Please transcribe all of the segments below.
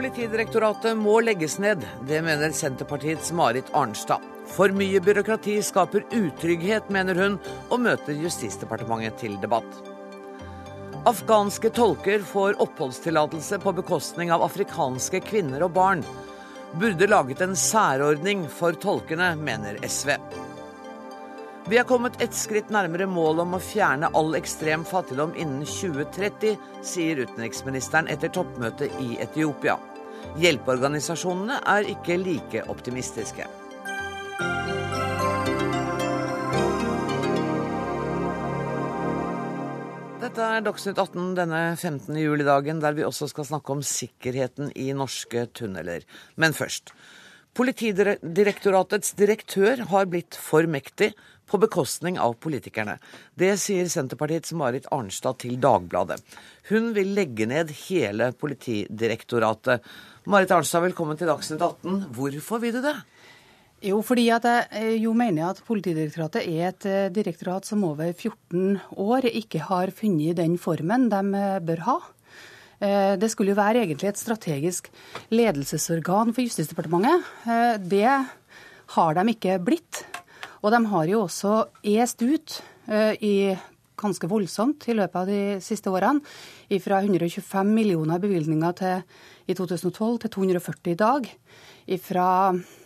Politidirektoratet må legges ned. Det mener Senterpartiets Marit Arnstad. For mye byråkrati skaper utrygghet, mener hun, og møter Justisdepartementet til debatt. Afghanske tolker får oppholdstillatelse på bekostning av afrikanske kvinner og barn. Burde laget en særordning for tolkene, mener SV. Vi er kommet ett skritt nærmere målet om å fjerne all ekstrem fattigdom innen 2030, sier utenriksministeren etter toppmøtet i Etiopia. Hjelpeorganisasjonene er ikke like optimistiske. Dette er Dagsnytt 18 denne 15. julidagen, der vi også skal snakke om sikkerheten i norske tunneler. Men først. Politidirektoratets direktør har blitt for mektig på bekostning av politikerne. Det sier Senterpartiets Marit Arnstad til Dagbladet. Hun vil legge ned hele Politidirektoratet. Marit Arnstad, velkommen til Dagsnytt 18. Hvorfor vil du det? Jo, fordi at jeg eh, jo mener at Politidirektoratet er et eh, direktorat som over 14 år ikke har funnet den formen de eh, bør ha. Det skulle jo være egentlig et strategisk ledelsesorgan for Justisdepartementet. Det har de ikke blitt. Og de har jo også est ut eh, i ganske voldsomt i løpet av de siste årene. Fra 125 millioner bevilgninger til, i 2012 til 240 i dag. Fra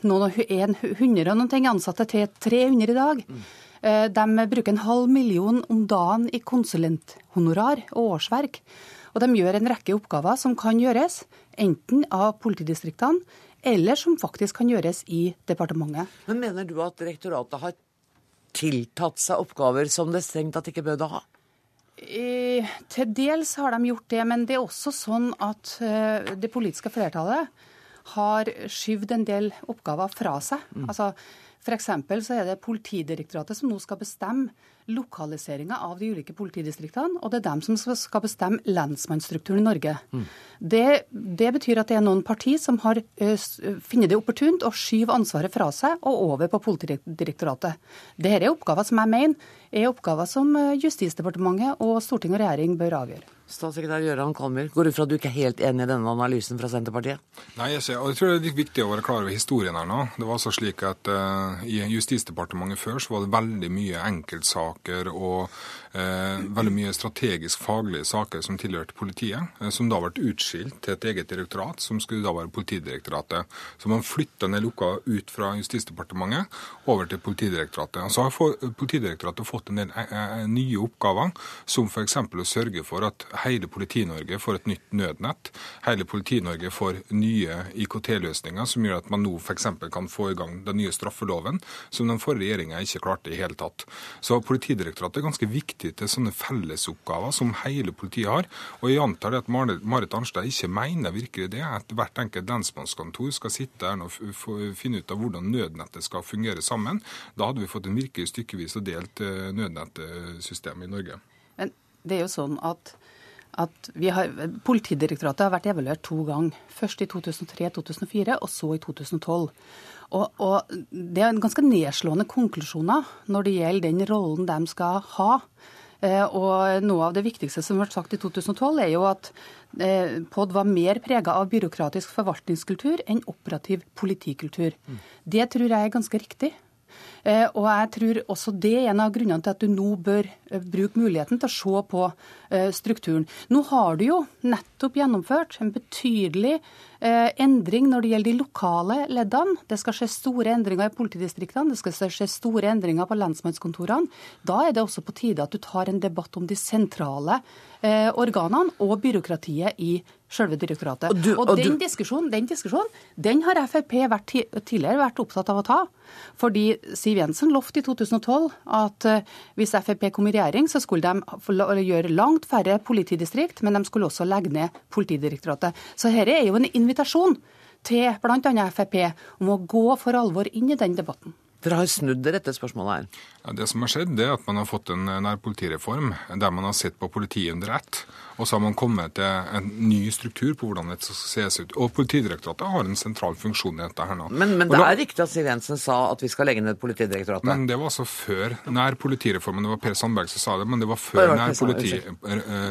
noen, 100 og noen ting ansatte til 300 i dag. Mm. De bruker en halv million om dagen i konsulenthonorar og årsverk. Og de gjør en rekke oppgaver som kan gjøres enten av politidistriktene eller som faktisk kan gjøres i departementet. Men Mener du at direktoratet har tiltatt seg oppgaver som det strengt tatt ikke burde ha? I, til dels har de gjort det, men det er også sånn at uh, det politiske flertallet har skyvd en del oppgaver fra seg. Mm. Altså, F.eks. så er det Politidirektoratet som nå skal bestemme lokaliseringa av de ulike politidistriktene, og det er dem som skal bestemme lensmannsstrukturen i Norge. Mm. Det, det, betyr at det er noen parti som har uh, funnet det opportunt å skyve ansvaret fra seg og over på Politidirektoratet. Dette er oppgaver som jeg mener er oppgaver som Justisdepartementet og storting og regjering bør avgjøre. Statssekretær Gøran Kalmyr, går ut fra at du ikke er helt enig i denne analysen fra Senterpartiet? Nei, jeg, ser, og jeg tror det er litt viktig å være klar over historien her nå. Det var altså slik at uh, I Justisdepartementet før så var det veldig mye enkeltsaker og uh, veldig mye strategisk faglige saker som tilhørte politiet, uh, som da ble utskilt til et eget direktorat, som skulle da være Politidirektoratet. Så man flytta ned lukka ut fra Justisdepartementet over til Politidirektoratet. Så har Politidirektoratet fått en del nye oppgaver, som f.eks. å sørge for at hele Politi-Norge får et nytt nødnett. Hele Politi-Norge får nye IKT-løsninger som gjør at man nå f.eks. kan få i gang den nye straffeloven, som den forrige regjeringa ikke klarte i hele tatt. Så Politidirektoratet er ganske viktig til sånne fellesoppgaver som hele politiet har. Og jeg antar at Marit Arnstad ikke mener virkelig det, at hvert enkelt lensmannskontor skal sitte her og finne ut av hvordan nødnettet skal fungere sammen. Da hadde vi fått en virkelig stykkevis og delt eh, nødnettsystem i Norge. Men det er jo sånn at at har, Politidirektoratet har vært evaluert to ganger. Først i 2003-2004, og så i 2012. Og, og, Det er en ganske nedslående konklusjoner når det gjelder den rollen de skal ha. Eh, og Noe av det viktigste som ble sagt i 2012, er jo at eh, POD var mer prega av byråkratisk forvaltningskultur enn operativ politikultur. Mm. Det tror jeg er ganske riktig. Eh, og jeg tror også det er en av grunnene til at du nå bør eh, bruke muligheten til å se på eh, strukturen. Nå har du jo nettopp gjennomført en betydelig endring når det gjelder de lokale leddene. Det skal skje store endringer i politidistriktene, det skal skje store endringer på lensmannskontorene. Da er det også på tide at du tar en debatt om de sentrale organene og byråkratiet i selve direktoratet. Og, du, og, og den, diskusjonen, den, diskusjonen, den har Frp vært, tidligere vært opptatt av å ta. Fordi Siv Jensen lovte i 2012 at uh, hvis Frp kom i regjering, så skulle de gjøre langt færre politidistrikt, men de skulle også legge ned Politidirektoratet. Så dette er jo en invitasjon til bl.a. Frp om å gå for alvor inn i den debatten. Dere har snudd dere etter spørsmålet her. Ja, det som har skjedd, det er at man har fått en nærpolitireform der man har sett på politiet under ett. Og så har man kommet til en ny struktur på hvordan det skal ses ut. Og Politidirektoratet har en sentral funksjon i dette her nå. Men, men det er riktig at Siv Jensen sa at vi skal legge ned Politidirektoratet? Men det var altså før nærpolitireformen. Det var Per Sandberg som sa det, men det var før nærpoliti,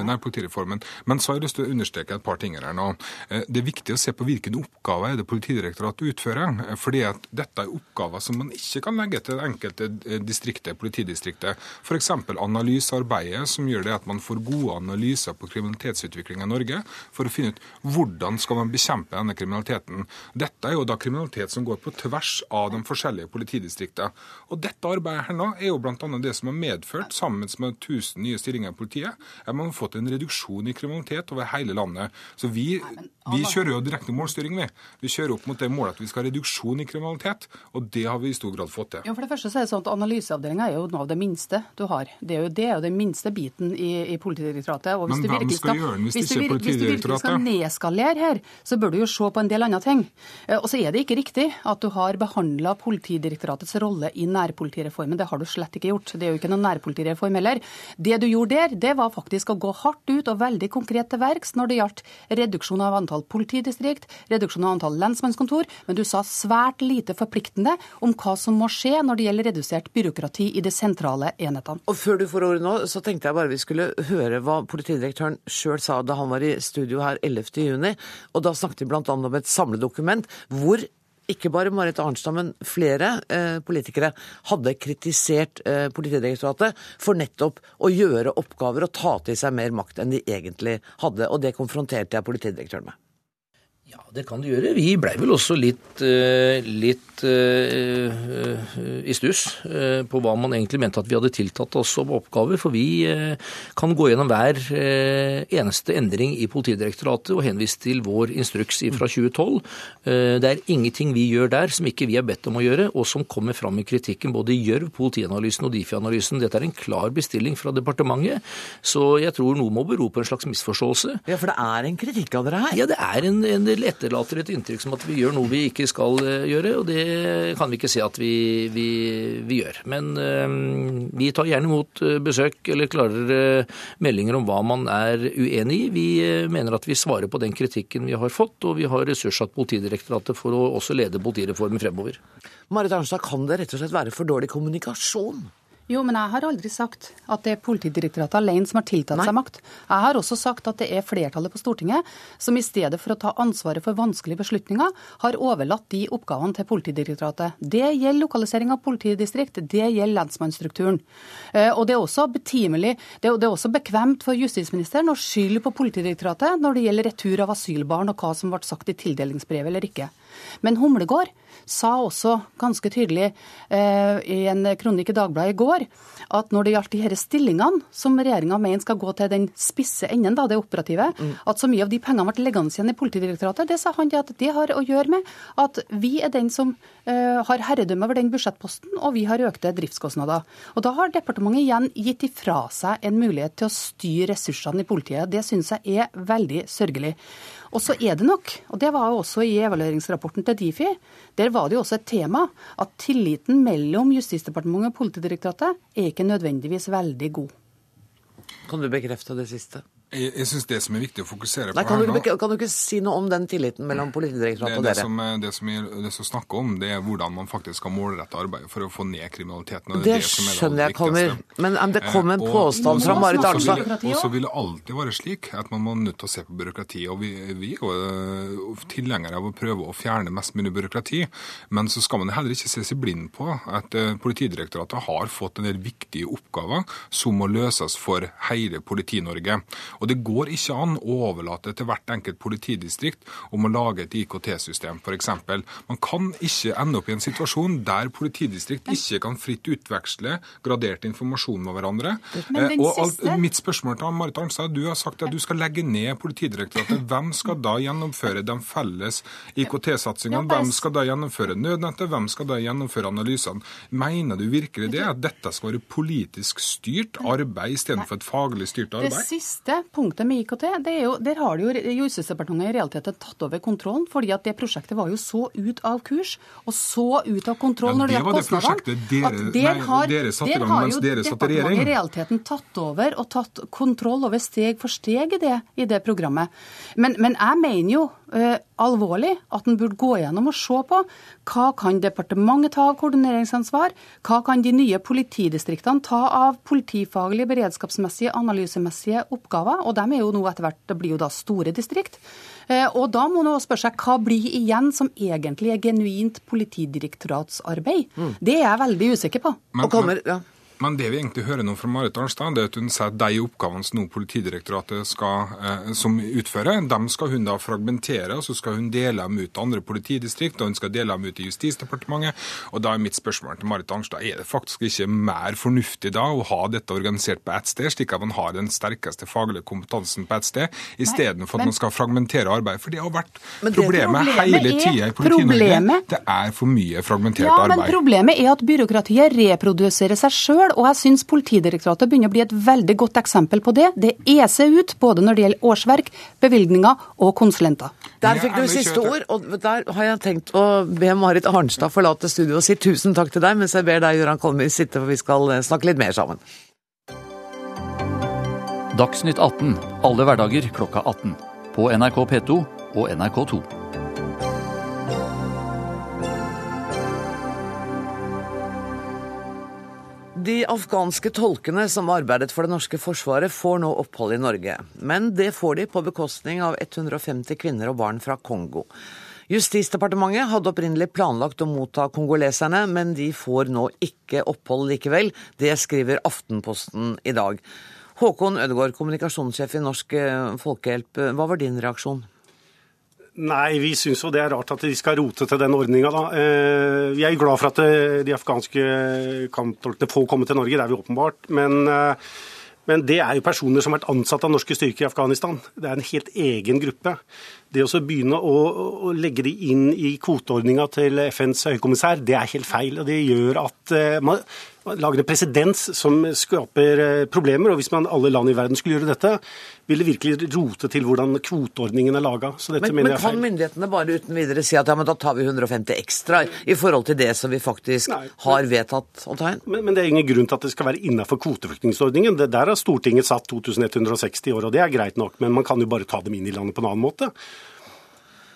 nær, politireformen. Men så har jeg lyst til å understreke et par ting her nå. Eh, det er viktig å se på hvilke oppgaver er det Politidirektoratet utfører. fordi at dette er oppgaver som man ikke kan legge til det enkelte eh, distriktet, politidistriktet. F.eks. analysearbeidet, som gjør det at man får gode analyser på kriminalitetsutviklinga i Norge for å finne ut hvordan skal man bekjempe denne kriminaliteten. Dette er jo da kriminalitet som går på tvers av de forskjellige politidistriktene. Og dette arbeidet her nå er jo bl.a. det som har medført, sammen med 1000 nye stillinger i politiet, at man har fått en reduksjon i kriminalitet over hele landet. Så vi, vi kjører jo direkte målstyring, vi. Vi kjører opp mot det målet at vi skal ha reduksjon i kriminalitet, og det har vi i stor grad fått til. Ja, for det første så er det sånn at Analyseavdelinga er jo noe av det minste du har. Det er jo det er jo den minste biten i, i Politidirektoratet. Og hvis Men hvem skal gjøre den hvis, Politidirektoratet? Hvis du virkelig skal nedskalere her, så bør du jo se på en del andre ting. Eh, og så er det ikke riktig at du har behandla Politidirektoratets rolle i nærpolitireformen. Det har du slett ikke gjort. Det er jo ikke noen nærpolitireform heller. Det du gjorde der, det var faktisk å gå hardt ut og veldig konkret til verks når det gjaldt reduksjon av antall politidistrikt, reduksjon av antall lensmannskontor, men du sa svært lite forpliktende om hva som må skje når det gjelder redusert byråkrati i de sentrale enhetene. Og Før du får ordet nå, så tenkte jeg bare vi skulle høre hva politidirektøren sjøl sa da han var i studio her 11.6. Og da snakket vi bl.a. om et samledokument hvor ikke bare Marit Arnstad, men flere eh, politikere hadde kritisert eh, Politidirektoratet for nettopp å gjøre oppgaver og ta til seg mer makt enn de egentlig hadde. Og det konfronterte jeg politidirektøren med. Ja, det kan det gjøre. Vi blei vel også litt, eh, litt uh, i stuss på hva man egentlig mente at vi hadde tiltatt oss som oppgaver. For vi kan gå gjennom hver eneste endring i Politidirektoratet og henvise til vår instruks fra 2012. Det er ingenting vi gjør der som ikke vi er bedt om å gjøre, og som kommer fram i kritikken både i Gjørv, Politianalysen og Difi-analysen. Dette er en klar bestilling fra departementet, så jeg tror noe må bero på en slags misforståelse. Ja, For det er en kritikk av dere her? Ja, det er en, en etterlater et inntrykk som at vi gjør noe vi ikke skal eh, gjøre, og det kan vi ikke se at vi, vi, vi gjør. Men øh, vi tar gjerne imot eh, besøk eller klarere meldinger om hva man er uenig i. Vi mener at vi svarer på den kritikken vi har fått, og vi har ressurssatt Politidirektoratet for å også lede politireformen fremover. Marit Arnstad, kan det rett og slett være for dårlig kommunikasjon? Jo, men jeg har aldri sagt at det er Politidirektoratet alene som har tiltatt Nei. seg makt. Jeg har også sagt at det er flertallet på Stortinget som i stedet for å ta ansvaret for vanskelige beslutninger, har overlatt de oppgavene til Politidirektoratet. Det gjelder lokalisering av politidistrikt, det gjelder lensmannsstrukturen. Eh, og det er også betimelig, det er også bekvemt for justisministeren å skylde på Politidirektoratet når det gjelder retur av asylbarn og hva som ble sagt i tildelingsbrevet eller ikke. Men Humlegård sa også ganske tydelig eh, i en kronikk i Dagbladet i går at når det gjaldt de disse stillingene som regjeringa mener skal gå til den spisse enden, da, det operative, mm. at så mye av de pengene ble liggende igjen i Politidirektoratet, det sa han at det har å gjøre med at vi er den som eh, har herredømme over den budsjettposten, og vi har økte driftskostnader. Og Da har departementet igjen gitt ifra seg en mulighet til å styre ressursene i politiet. Det syns jeg er veldig sørgelig. Og så er det nok, og det var jo også i evalueringsrapporten til Difi, der var det jo også et tema at tilliten mellom Justisdepartementet og Politidirektoratet er ikke nødvendigvis veldig god. Kan du bekrefte det siste? Jeg, jeg syns det som er viktig å fokusere Nei, på her nå kan du ikke si noe om den tilliten mellom Politidirektoratet og dere? Som, det som jeg har lyst snakke om, det er hvordan man faktisk skal målrette arbeidet for å få ned kriminaliteten. det, det, det skjønner jeg kommer. Men, men det kom en eh, påstand fra Marit Arnstad. Og så vil det alltid være slik at man må nødt til å se på byråkrati. Og vi, vi er jo eh, tilhengere av å prøve å fjerne mest mulig byråkrati. Men så skal man heller ikke se seg blind på at uh, Politidirektoratet har fått en del viktige oppgaver som må løses for hele Politi-Norge. Og det går ikke an å overlate til hvert enkelt politidistrikt om å lage et IKT-system, f.eks. Man kan ikke ende opp i en situasjon der politidistrikt ikke kan fritt utveksle gradert informasjon med hverandre. Eh, og alt, mitt spørsmål til Marit Arnstad, du har sagt at du skal legge ned Politidirektoratet. Hvem skal da gjennomføre de felles IKT-satsingene? Hvem skal da gjennomføre nødnettet? Hvem skal da gjennomføre analysene? Mener du virkelig det, at dette skal være politisk styrt arbeid istedenfor et faglig styrt arbeid? Det siste punktet med IKT, det er jo, der har jo Justisdepartementet i realiteten tatt over kontrollen. fordi at det prosjektet var jo så ut av kurs og så ut av kontroll ja, når det gjaldt kostnadene. Det var det prosjektet dere, nei, dere satte i gang mens dere satt i regjering. i realiteten tatt over og tatt kontroll over steg for steg i det, i det programmet. Men, men jeg mener jo uh, alvorlig at en burde gå gjennom og se på hva kan departementet ta av koordineringsansvar, hva kan de nye politidistriktene ta av politifaglige, beredskapsmessige, analysemessige oppgaver. Og de er jo nå etter hvert, det blir jo da store distrikt. Uh, og da må man spørre seg hva blir igjen som egentlig er genuint politidirektoratsarbeid. Mm. Det er jeg veldig usikker på. Men, og kommer, ja. Men det vi egentlig hører nå fra Marit Arnstad, det er at hun sier at de oppgavene som nå Politidirektoratet skal, eh, som utfører, dem skal hun da fragmentere, og så skal hun dele dem ut til andre politidistrikt, og hun skal dele dem ut i Justisdepartementet. Og da er mitt spørsmål til Marit Arnstad, er det faktisk ikke mer fornuftig da å ha dette organisert på ett sted, slik at man har den sterkeste faglige kompetansen på ett sted, istedenfor at man skal fragmentere arbeid? For det har vært problemet, problemet hele tida i Politi-Norge. Det er for mye fragmentert ja, arbeid. Men problemet er at byråkratiet reproduserer seg sjøl og jeg syns Politidirektoratet begynner å bli et veldig godt eksempel på det. Det eser ut både når det gjelder årsverk, bevilgninger og konsulenter. Der fikk du siste ord, og der har jeg tenkt å be Marit Arnstad forlate studio og si tusen takk til deg, mens jeg ber deg, Gøran Kolmyr, sitte, for vi skal eh, snakke litt mer sammen. Dagsnytt 18 alle hverdager klokka 18. På NRK P2 og NRK2. Afghanske tolkene som arbeidet for det norske forsvaret, får nå opphold i Norge. Men det får de på bekostning av 150 kvinner og barn fra Kongo. Justisdepartementet hadde opprinnelig planlagt å motta kongoleserne, men de får nå ikke opphold likevel. Det skriver Aftenposten i dag. Håkon Ødegaard, kommunikasjonssjef i Norsk Folkehjelp, hva var din reaksjon? Nei, vi syns jo det er rart at de skal rote til den ordninga, da. Eh, vi er glad for at eh, de afghanske kamptolkene får komme til Norge, det er vi åpenbart. Men, eh, men det er jo personer som har vært ansatt av norske styrker i Afghanistan. Det er en helt egen gruppe. Det å begynne å, å legge de inn i kvoteordninga til FNs høykommissær, det er helt feil. og Det gjør at man, lager en presedens som skaper eh, problemer. og Hvis man alle land i verden skulle gjøre dette, vil det virkelig rote til hvordan kvoteordningen er laga. Men, men kan myndighetene bare uten videre si at ja, men da tar vi 150 ekstra i forhold til det som vi faktisk Nei, men, har vedtatt å ta inn? Men, men, det er ingen grunn til at det skal være innafor kvoteflyktningsordningen. Der har Stortinget satt 2160 år, og det er greit nok. Men man kan jo bare ta dem inn i landet på en annen måte.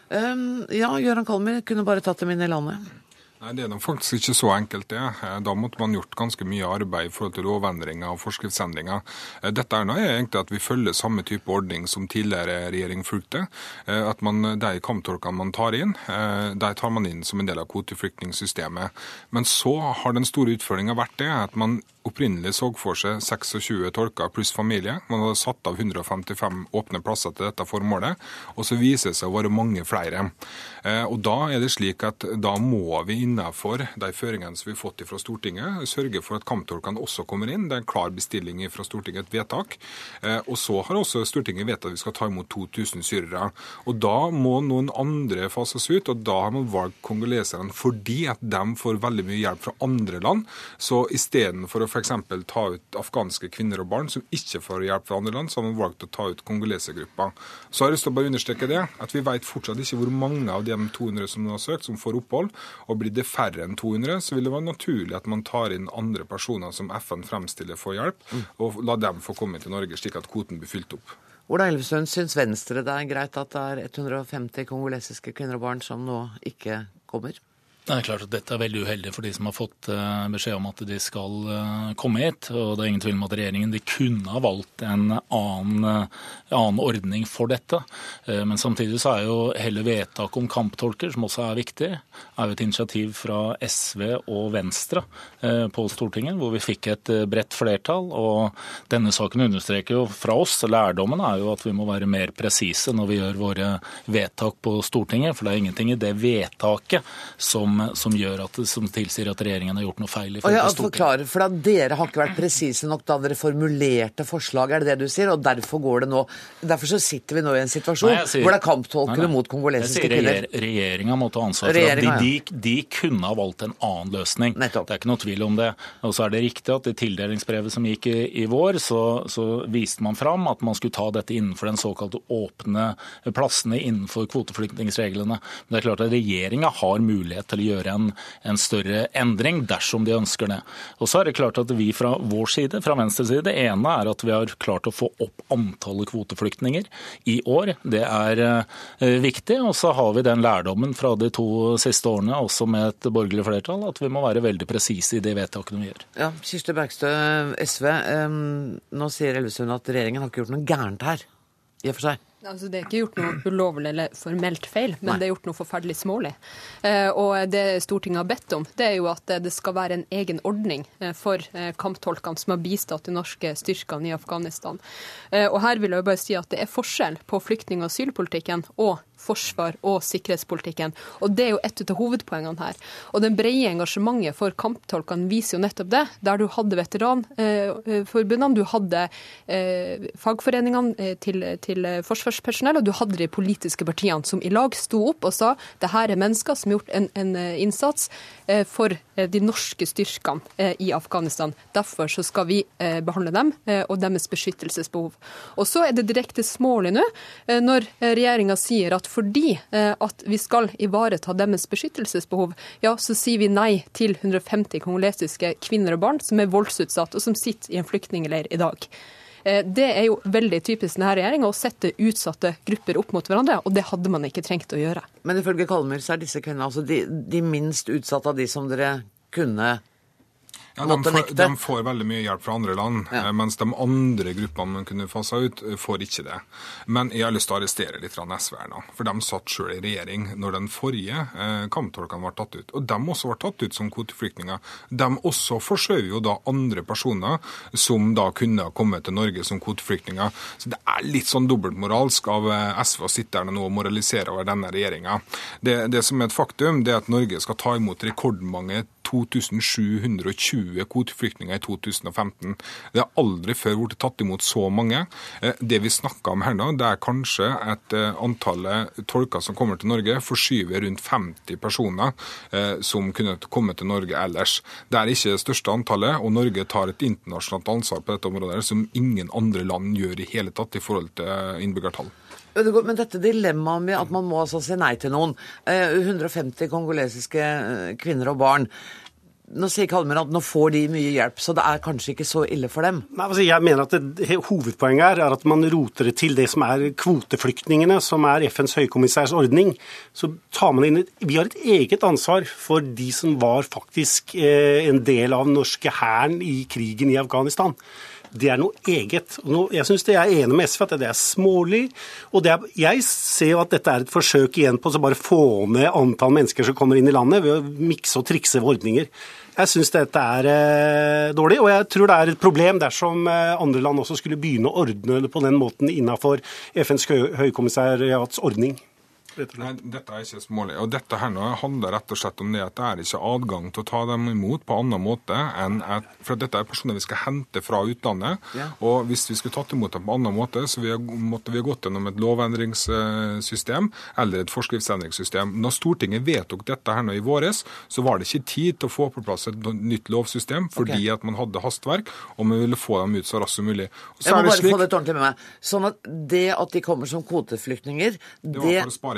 Um, ja, Gøran Kalmer kunne bare tatt dem inn i landet. Nei, Det er nok faktisk ikke så enkelt, det. Eh, da måtte man gjort ganske mye arbeid i forhold til lovendringer og forskriftsendringer. Eh, dette er nå egentlig at vi følger samme type ordning som tidligere regjering fulgte. Eh, at man, De kamptolkene man tar inn, de tar man inn som en del av kvoteflyktningsystemet. Men så har den store utfordringa vært det at man opprinnelig så for seg 26 tolker pluss familie. Man hadde satt av 155 åpne plasser til dette formålet, og så viser det seg å være mange flere. Og Da er det slik at da må vi innenfor de føringene som vi har fått fra Stortinget, sørge for at kamptolkene også kommer inn. Det er en klar bestilling fra Stortinget, et vedtak. Eh, og så har også Stortinget vedtatt at vi skal ta imot 2000 syrere. Og da må noen andre fases ut, og da har man valgt kongoleserne fordi at de får veldig mye hjelp fra andre land. Så istedenfor å f.eks. ta ut afghanske kvinner og barn som ikke får hjelp fra andre land, så har man valgt å ta ut kongolesergruppa. Så har jeg lyst til å bare understreke det, at vi vet fortsatt ikke hvor mange av de 200 som nå har søkt, som får opphold. og blir det færre enn 200, så vil det være naturlig at man tar inn andre personer som FN fremstiller for hjelp, og la dem få komme til Norge, slik at kvoten blir fylt opp. Ola Elvestuen, syns Venstre det er greit at det er 150 kongolesiske kvinner og barn som nå ikke kommer? Det er klart at Dette er veldig uheldig for de som har fått eh, beskjed om at de skal eh, komme hit. og Det er ingen tvil om at regjeringen de kunne ha valgt en annen, eh, annen, ordning for dette. Men samtidig så er jo hele vedtaket om kamptolker, som også er viktig, er jo et initiativ fra SV og Venstre på Stortinget, hvor vi fikk et bredt flertall. og Denne saken understreker jo fra oss, lærdommen er jo at vi må være mer presise når vi gjør våre vedtak på Stortinget. For det er ingenting i det vedtaket som som, som, gjør at, som tilsier at regjeringen har gjort noe feil. i forhold til Stortinget. Forklare, for da Dere har ikke vært presise nok da dere formulerte forslag, er det det du sier? Og derfor går det nå Derfor så sitter vi nå i en situasjon nei, sier, hvor det er kamptolkere mot kongolesiske kvinner. Jeg sier regjeringa må ta ansvar for at de, de, de, kunne ha valgt en annen løsning. Nettopp. Det er ikke noe tvil om det. Og så er det riktig at i tildelingsbrevet som gikk i, i vår, så, så, viste man fram at man skulle ta dette innenfor den såkalte åpne plassene innenfor kvoteflyktningreglene. Men det er klart at regjeringa har mulighet til å gjøre en, en, større endring dersom de ønsker det. Og så er det klart at vi fra vår side, fra venstre side, det ene er at vi har klart å få opp antallet kvoteflyktninger i år. Det er eh, viktig. Og så har vi den lærdommen fra de to siste årene, også med et borgerlig flertall, at vi må være veldig presise i de vedtakene vi gjør. Ja, Kirsti Bergstø, SV. Nå sier Elvestuen at regjeringen har ikke gjort noe gærent her, i og for seg. Altså, det er ikke gjort noe ulovlig eller formelt feil, men Nei. det er gjort noe forferdelig smålig. Eh, og det Stortinget har bedt om, det er jo at det skal være en egen ordning eh, for eh, kamptolkene som har bistått de norske styrkene i Afghanistan. Eh, og her vil jeg jo bare si at det er forskjell på flyktning- og asylpolitikken og forsvar og sikkerhetspolitikken. Og Det er jo et av hovedpoengene her. Og Den brede engasjementet for kamptolkene viser jo nettopp det. Der du hadde veteranforbundene, du hadde eh, fagforeningene eh, til, til, forsvarspersonell, og du hadde de politiske partiene som i lag sto opp og sa det her er mennesker som har gjort en, en eh, innsats eh, for eh, de norske styrkene eh, i Afghanistan. Derfor så skal vi behandle dem og deres beskyttelsesbehov. Og så er det direkte smålig nå når regjeringa sier at fordi eh, at vi skal ivareta deres beskyttelsesbehov, ja, så sier vi nei til 150 kongolesiske kvinner og barn som er voldsutsatt, og som sitter i en flyktningleir i dag. Eh, det er jo veldig typisk denne regjeringa å sette utsatte grupper opp mot hverandre, og det hadde man ikke trengt å gjøre. Men ifølge Kalmyr så er disse kvinnene altså de, de minst utsatte av de som dere kunne ja, de får, de får, veldig mye hjelp fra andre land, ja. Eh, mens de andre gruppene man kunne fasa ut, eh, får ikke det. Men jeg har lyst til å arrestere litt fra SV her nå, for de satt selv i regjering når den forrige eh, kamptolkene ble tatt ut. Og de også ble tatt ut som kvoteflyktninger. De også forskjøv jo da andre personer som da kunne ha kommet til Norge som kvoteflyktninger. Så det er litt sånn dobbeltmoralsk av eh, SV å sitte her nå og moralisere over denne regjeringa. Det, det som er et faktum, det er at Norge skal ta imot rekordmange 2720 kvoteflyktninger i 2015. Det har aldri før blitt tatt imot så mange. Eh, det vi snakker om her nå, det er kanskje at eh, antallet tolker som kommer til Norge, forskyver rundt 50 personer eh, som kunne kommet til Norge ellers. Det er ikke det største antallet, og Norge tar et internasjonalt ansvar på dette området som ingen andre land gjør i hele tatt i forhold til innbyggertall. Men dette dilemmaet med at man må altså si nei til noen 150 kongolesiske kvinner og barn. Nå sier Kalmer at nå får de mye hjelp, så det er kanskje ikke så ille for dem? Nei, altså jeg mener at det, Hovedpoenget her er at man roter det til det som er kvoteflyktningene, som er FNs høykommissærs ordning. Så tar man inn Vi har et eget ansvar for de som var faktisk eh, en del av den norske hæren i krigen i Afghanistan det er noe eget. jeg syns det er enig med SV at det er smålig. og er, Jeg ser jo at dette er et forsøk igjen på å bare få ned antall mennesker som kommer inn i landet, ved å mikse og trikse ved ordninger. Jeg syns dette er eh, dårlig, og jeg tror det er et problem dersom eh, andre land også skulle begynne å ordne det på den måten innenfor FNs høykommissariats ordning. Nei, dette er ikke smålig. Og dette her nå handler rett og slett om det at det er ikke adgang til å ta dem imot på annen måte enn at For dette er personer vi skal hente fra utlandet. Ja. Og hvis vi skulle tatt imot dem på annen måte, så vi, måtte vi gått gjennom et lovendringssystem eller et forskriftsendringssystem. Når Stortinget vedtok dette her nå i våres, så var det ikke tid til å få på plass et nytt lovsystem fordi okay. at man hadde hastverk, og vi ville få dem ut så raskt som mulig. Jeg må bare slik... få det ordentlig med meg. Sånn at det at de kommer som kvoteflyktninger, det, det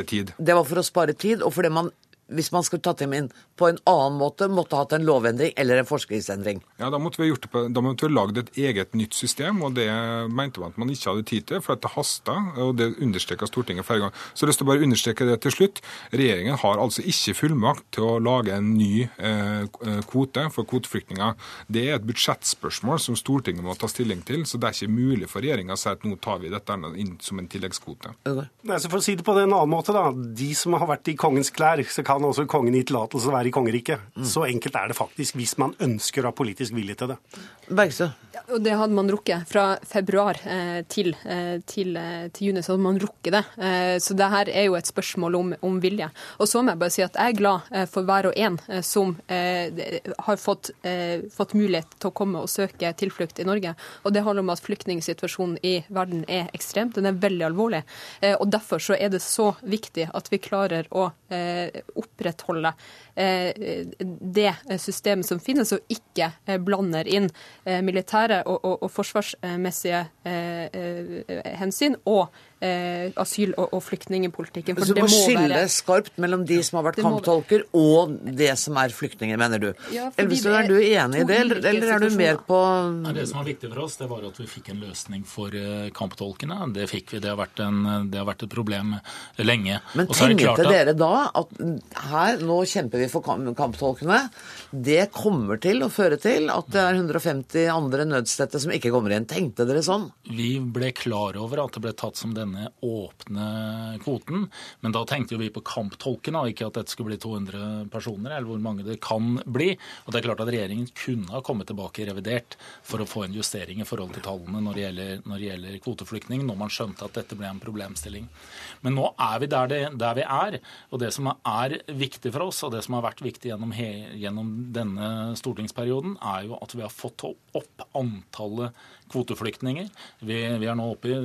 tid. Det var for å spare tid, og fordi man hvis man skulle tatt dem inn på en annen måte, måtte hatt en lovendring eller en forskriftsendring. Ja, Da måtte vi gjort det på, da måtte vi lagd et eget nytt system, og det mente man at man ikke hadde tid til, for det hasta, og det understreka Stortinget flere ganger. Så jeg har lyst til å bare understreke det til slutt. Regjeringen har altså ikke fullmakt til å lage en ny eh, kvote for kvoteflyktninger. Det er et budsjettspørsmål som Stortinget må ta stilling til, så det er ikke mulig for regjeringa å si at nå tar vi dette inn som en tilleggskvote. Nei, så For å si det på en annen måte, da. De som har vært i kongens klær, så kan også kongen gi tillatelse til å være i kongeriket. Mm. Så enkelt er det faktisk, hvis man ønsker å ha politisk vilje til det. Bergstø? Ja, Og det hadde man rukket. Fra februar eh, til, eh, til, eh, til, juni så hadde man rukket det. Eh, så det her er jo et spørsmål om, om, vilje. Og så må jeg bare si at jeg er glad eh, for hver og en eh, som har fått, fått, mulighet til å komme og søke tilflukt i Norge. Og det handler om at flyktningsituasjonen i verden er ekstremt. Den er veldig alvorlig. og derfor så er det så viktig at vi klarer å opprettholde det systemet som finnes, og ikke blander inn militære og, og, og forsvarsmessige eh, eh, hensyn og eh, asyl- og, og flyktningpolitikken. For så det må skille være... skarpt mellom de som har vært kamptolker og det som er flyktninger, mener du. Ja, Elvestuen, er, du enig i det, eller, eller er du mer på Nei, Det som var viktig for oss, det var at vi fikk en løsning for kamptolkene. Det fikk vi. Det har vært, en, det har vært et problem lenge. Men tenkte dere da at her, nå kjemper vi for kamptolkene. Det kommer til å føre til at det er 150 andre nødstedte som ikke kommer igjen. Tenkte dere sånn? Vi ble klar over at det ble tatt som denne åpne kvoten. Men da tenkte vi på kamptolkene, og ikke at dette skulle bli 200 personer, eller hvor mange det kan bli. Og det er klart at regjeringen kunne ha kommet tilbake i revidert for å få en justering i forhold til tallene når det gjelder, når det gjelder kvoteflyktning, når man skjønte at dette ble en problemstilling. Men nå er vi der, det, der, vi er. Og det som er viktig for oss, og det som har vært viktig gjennom, gjennom denne stortingsperioden, er jo at vi har fått opp antallet kvoteflyktninger. Vi, vi er nå oppe i,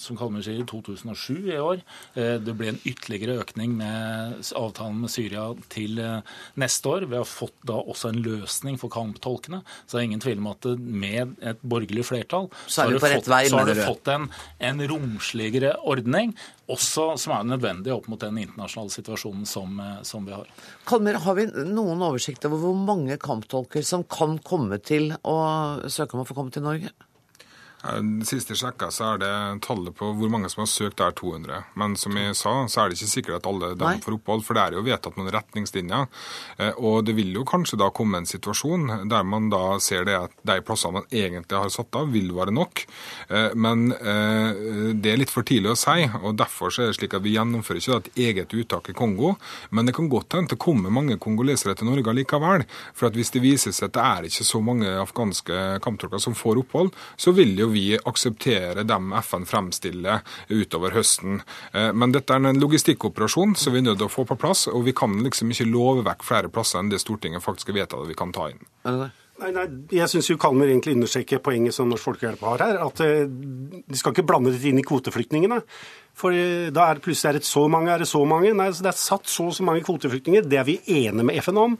som Kalmer sier, 2007 i år. Eh, det ble en ytterligere økning med avtalen med Syria til eh, neste år. Vi har fått da også en løsning for kamptolkene. Så det er ingen tvil om at med et borgerlig flertall så, har, du fått, vei, så har du fått en, en romsligere ordning også som er nødvendig opp mot den internasjonale situasjonen som, eh, som vi har. Kalmer, har vi noen oversikt over hvor mange kamptolker som kan komme til å søke om å få komme til Norge? Sist jeg sjekka, så er det tallet på hvor mange som har søkt, er 200. Men som jeg sa, så er det ikke sikkert at alle dem får opphold, for det er jo vedtatt noen retningslinjer. Eh, og det vil jo kanskje da komme en situasjon der man da ser det at de plassene man egentlig har satt av, vil være nok. Eh, men eh, det er litt for tidlig å si, og derfor så er det slik at vi gjennomfører ikke et eget uttak i Kongo. Men det kan godt hende det kommer mange kongolesere til Norge likevel. For at hvis det viser seg at det er ikke så mange afghanske kamptolker som får opphold, så vil jo vi akseptere dem FN fremstiller utover høsten. Eh, men dette er en logistikkoperasjon som vi er nødt til å få på plass, og vi kan liksom ikke love vekk flere plasser enn det Stortinget faktisk har vedtatt at vi kan ta inn. Nei, nei, Jeg syns Kalmer egentlig understreker poenget som Norsk Folkehjelp har her. At eh, de skal ikke blande dette inn i kvoteflyktningene. For da er det plutselig er det så mange, er det så mange? Nei, så det er satt så og så mange kvoteflyktninger. Det er vi enige med FN om.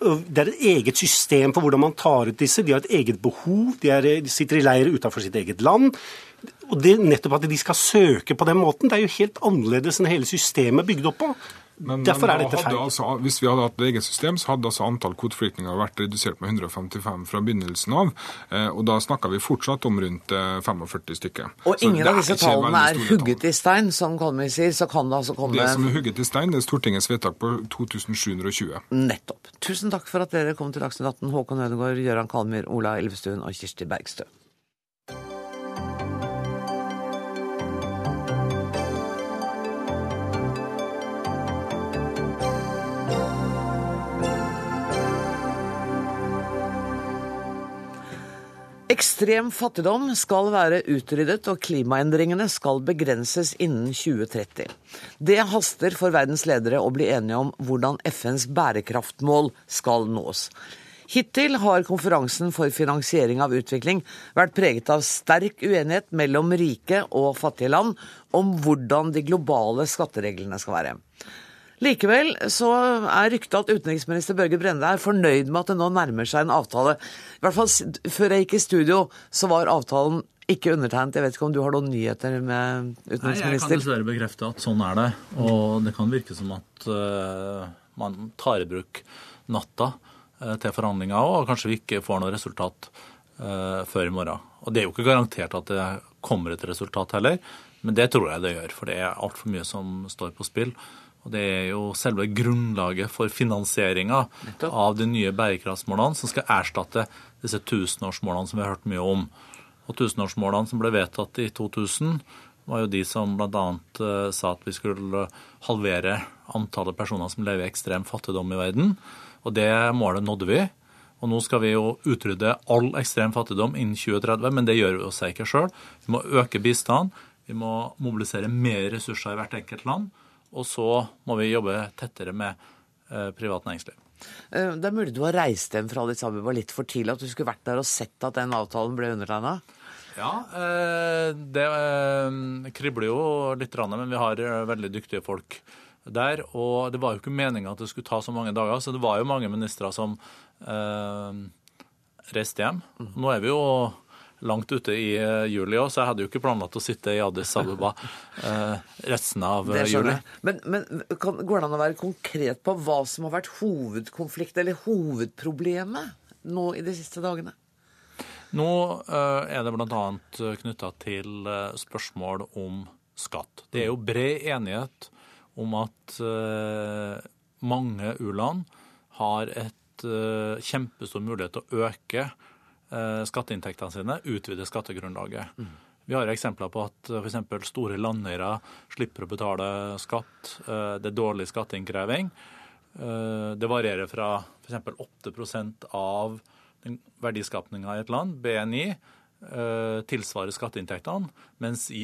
Det er et eget system for hvordan man tar ut disse. De har et eget behov. De, er, de sitter i leirer utenfor sitt eget land. Og det nettopp at de skal søke på den måten, det er jo helt annerledes enn hele systemet er bygd opp på. Men, Derfor er dette feil. Altså, hvis vi hadde hatt eget system, så hadde altså antall kvoteflyktninger vært redusert med 155 fra begynnelsen av. Eh, og da snakker vi fortsatt om rundt 45 eh, stykker. Og ingen av disse tallene er hugget i stein, som Kolmi sier. Så kan det altså komme Det som er hugget i stein, det er Stortingets vedtak på 2720. Nettopp. Tusen takk for at dere kom til Dagsnytt 18, Håkon Ødegaard, Gøran Kalmyr, Ola Elvestuen og Kirsti Bergstø. Ekstrem fattigdom skal være utryddet, og klimaendringene skal begrenses innen 2030. Det haster for verdens ledere å bli enige om hvordan FNs bærekraftmål skal nås. Hittil har konferansen for finansiering av utvikling vært preget av sterk uenighet mellom rike og fattige land om hvordan de globale skattereglene skal være. Likevel så er ryktet at utenriksminister Børge Brende er fornøyd med at det nå nærmer seg en avtale. I hvert fall før jeg gikk i studio, så var avtalen ikke undertegnet. Jeg vet ikke om du har noen nyheter med utenriksminister? Nei, Jeg kan dessverre bekrefte at sånn er det. Og det kan virke som at uh, man tar i bruk natta uh, til forhandlinger og kanskje vi ikke får noe resultat uh, før i morgen. Og det er jo ikke garantert at det kommer et resultat heller, men det tror jeg det gjør. For det er altfor mye som står på spill. Og Det er jo selve grunnlaget for finansieringa av de nye bærekraftsmålene som skal erstatte disse tusenårsmålene som vi har hørt mye om. Og Tusenårsmålene som ble vedtatt i 2000, var jo de som bl.a. Eh, sa at vi skulle halvere antallet personer som lever i ekstrem fattigdom i verden. Og det målet nådde vi. Og nå skal vi jo utrydde all ekstrem fattigdom innen 2030, men det gjør vi jo ikke sjøl. Vi må øke bistanden, vi må mobilisere mer ressurser i hvert enkelt land, og så må vi jobbe tettere med eh, privat næringsliv. Eh, det er mulig du har reist hjem fra Addis Abeba litt for tidlig, at du skulle vært der og sett at den avtalen ble undertegna? Ja, eh, det kribler jo litt, men vi har veldig dyktige folk der. Og det var jo ikke meninga at det skulle ta så mange dager, så det var jo mange ministre som reiste hjem. Nå er vi jo langt ute i uh, juli òg, så jeg hadde jo ikke planlagt å sitte i Addis Abeba uh, resten av uh, juli. Men, men kan, går det an å være konkret på hva som har vært hovedkonflikt, eller hovedproblemet, nå i de siste dagene? Nå er det bl.a. knytta til spørsmål om skatt. Det er jo bred enighet om at mange u-land har et kjempestor mulighet til å øke Eh, skatteinntektene sine, utvider skattegrunnlaget. Mm. Vi har eksempler på at eh, f.eks. store landeiere slipper å betale skatt. Eh, det er dårlig skatteinnkreving. Det varierer fra f.eks. 8% av verdiskapninga i et land, BNI, tilsvarer skatteinntektene, mens i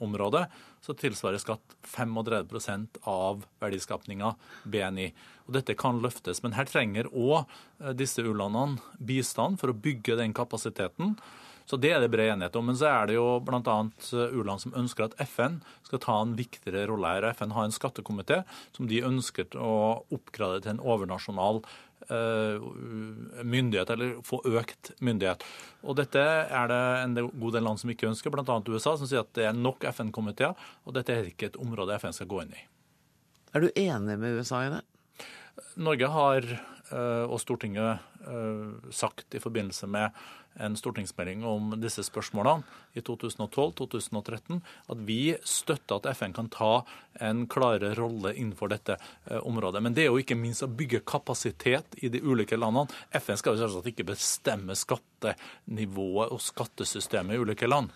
OECD-området så tilsvarer skatt 35% av verdiskapninga BNI. Og Dette kan løftes, men her trenger òg eh, disse u-landene bistand for å bygge den kapasiteten. Så Det er det bred enighet om. Men så er det jo bl.a. Eh, u-land som ønsker at FN skal ta en viktigere rolle her. FN har en skattekomité som de ønsker å oppgradere til en overnasjonal myndighet, eller få økt myndighet. Og Dette er det en god del land som ikke ønsker, bl.a. USA, som sier at det er nok FN-komiteer, og dette er ikke et område FN skal gå inn i. Er du enig med USA i det? Norge har, eh, og Stortinget, eh, sagt i forbindelse med en stortingsmelding om disse spørsmålene i 2012-2013 at vi støtter at FN kan ta en klarere rolle innenfor dette eh, området. Men det er jo ikke minst å bygge kapasitet i de ulike landene. FN skal jo selvsagt ikke bestemme skattenivået og skattesystemet i ulike land.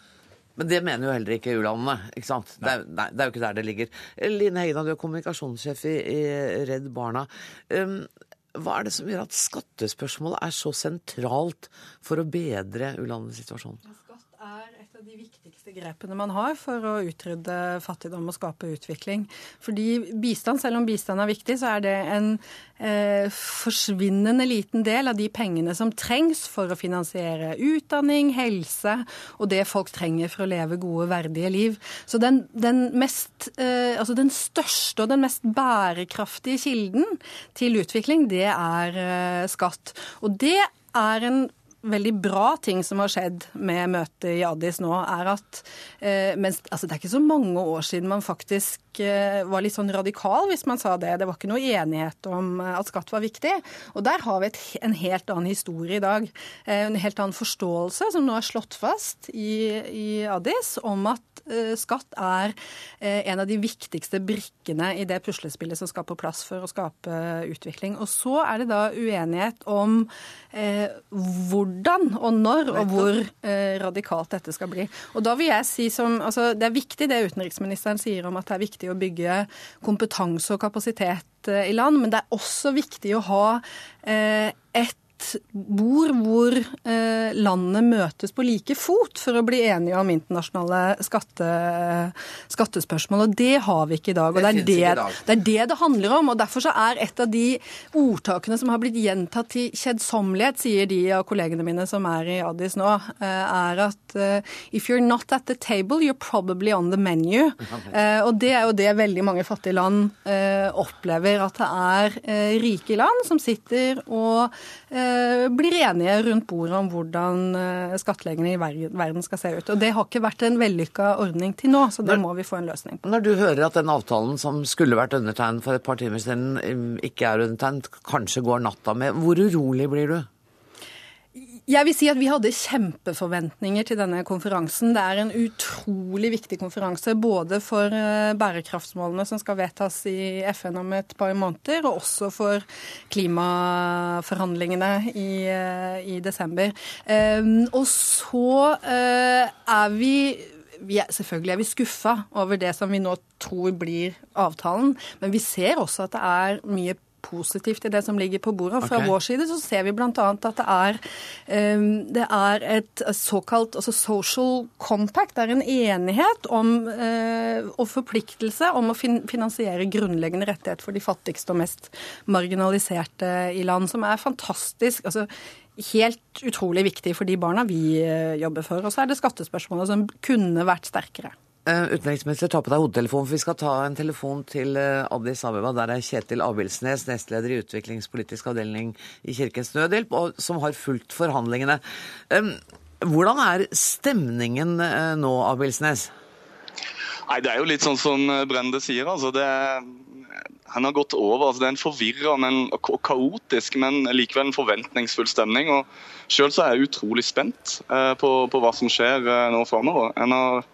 Men det mener jo heller ikke u-landene. ikke sant? Det er, nei, det er, jo ikke der det ligger. Line Hegna, du er kommunikasjonssjef i, i Redd Barna. Um, hva er det som gjør at skattespørsmålet er så sentralt for å bedre u-landenes situasjon? Skatt er av de viktigste grepene man har for å utrydde fattigdom og skape utvikling. Fordi bistand, selv om bistand er viktig, så er det en eh, forsvinnende liten del av de pengene som trengs for å finansiere utdanning, helse og det folk trenger for å leve gode, verdige liv. Så den, den, mest, eh, altså den største og den mest bærekraftige kilden til utvikling, det er eh, skatt. Og det er en veldig bra ting som har skjedd med møtet i Addis nå, er at eh, mens, altså Det er ikke så mange år siden man faktisk eh, var litt sånn radikal hvis man sa det. Det var ikke noe enighet om eh, at skatt var viktig. Og der har vi et, en helt annen historie i dag. Eh, en helt annen forståelse som nå er slått fast i, i Addis om at Eh, skatt er eh, en av de viktigste brikkene i det puslespillet som skal på plass for å skape utvikling. Og så er det da uenighet om eh, hvordan og når og hvor radikalt dette skal bli. Og da vil jeg si som, altså Det er viktig det utenriksministeren sier om at det er viktig å bygge kompetanse og kapasitet i land, men det er også viktig å ha eh, et bord hvor eh, landene møtes på like fot for å bli enige om internasjonale skatte, skattespørsmål. Og det har vi ikke i dag. Og det er det, det er det, det handler om. og Derfor så er et av de ordtakene som har blitt gjentatt til kjedsommelighet, sier de av kollegene mine som er i Addis nå, eh, er at eh, if you're not at the table, you're probably on the menu. Eh, og det er jo det veldig mange fattige land opplever, at det er rike land som sitter og blir enige rundt bordet om hvordan eh, skattleggingen i verden skal se ut. Og Det har ikke vært en vellykka ordning til nå, så det må vi få en løsning på. Når du hører at den avtalen som skulle vært undertegnet for et par timer siden, ikke er undertegnet, kanskje går natta med, hvor urolig blir du? Jeg vil si at Vi hadde kjempeforventninger til denne konferansen. Det er en utrolig viktig konferanse både for eh, bærekraftsmålene som skal vedtas i FN om et par måneder, og også for klimaforhandlingene i, eh, i desember. Ehm, og så eh, er vi vi er, selvfølgelig er vi skuffa over det som vi nå tror blir avtalen, men vi ser også at det er mye positivt i det som ligger på bordet. Og fra okay. vår side så ser vi bl.a. at det er, eh, det er et såkalt altså social compact. Det er en enighet om, eh, og forpliktelse om å fin finansiere grunnleggende rettighet for de fattigste og mest marginaliserte i land, som er fantastisk. altså Helt utrolig viktig for de barna vi eh, jobber for. Og så er det skattespørsmålet som kunne vært sterkere. Eh, Utenriksminister, ta på deg hodetelefonen, for vi skal ta en telefon til eh, Addis Abeba. Der er Kjetil Abildsnes, nestleder i utviklingspolitisk avdeling i Kirkens Nødhjelp, og som har fulgt forhandlingene. Eh, Hvordan er stemningen eh, nå, Abildsnes? Nei, Det er jo litt sånn som Brende sier. altså det Han har gått over. altså Det er en forvirra og kaotisk, men likevel en forventningsfull stemning. og Sjøl er jeg utrolig spent eh, på, på hva som skjer eh, nå framover. En har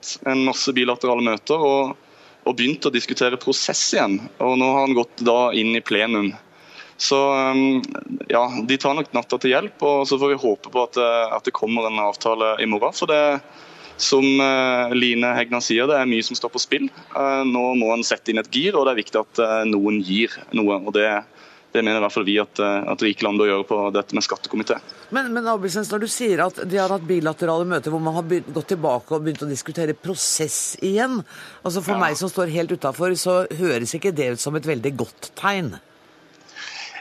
hatt en masse bilaterale møter og, og begynt å diskutere prosess igjen. Og nå har han gått da inn i plenum. Så um, ja, de tar nok natta til hjelp, og så får vi håpe på at, eh, at det kommer en avtale i morgen. For det, som eh, Line Hegna sier, det er mye som står på spill. Eh, Nå må en sette inn et gir, og det er viktig at noen gir noe. og det, det mener i hvert fall vi at, eh, at rike land bør gjøre på dette med skattekomité. Men, men Abelsens, når du sier at de har hatt bilaterale møter hvor man har begynt, gått tilbake og begynt å diskutere prosess igjen altså For meg som står helt utafor, så høres ikke det ut som et veldig godt tegn.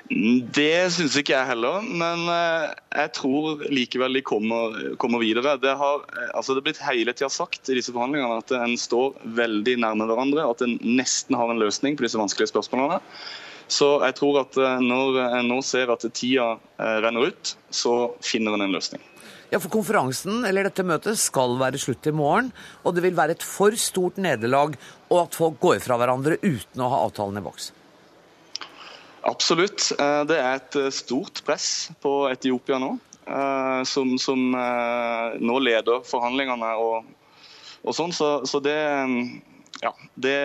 Det syns ikke jeg heller, men eh, jeg tror likevel de kommer, kommer videre. Det har eh, altså det er blitt hele tida sagt i disse forhandlingene at en står veldig nærme hverandre, at en nesten har en løsning på disse vanskelige spørsmålene. Så jeg tror at eh, når en nå ser at tida eh, renner ut, så finner en en løsning. Ja, for konferansen, eller dette møtet, skal være slutt i morgen. Og det vil være et for stort nederlag og at folk går fra hverandre uten å ha avtalen i boks. Absolutt. Eh, Det er et stort press på Etiopia nå, som, som nå leder forhandlingene og, og sånn. Så, så det ja, det,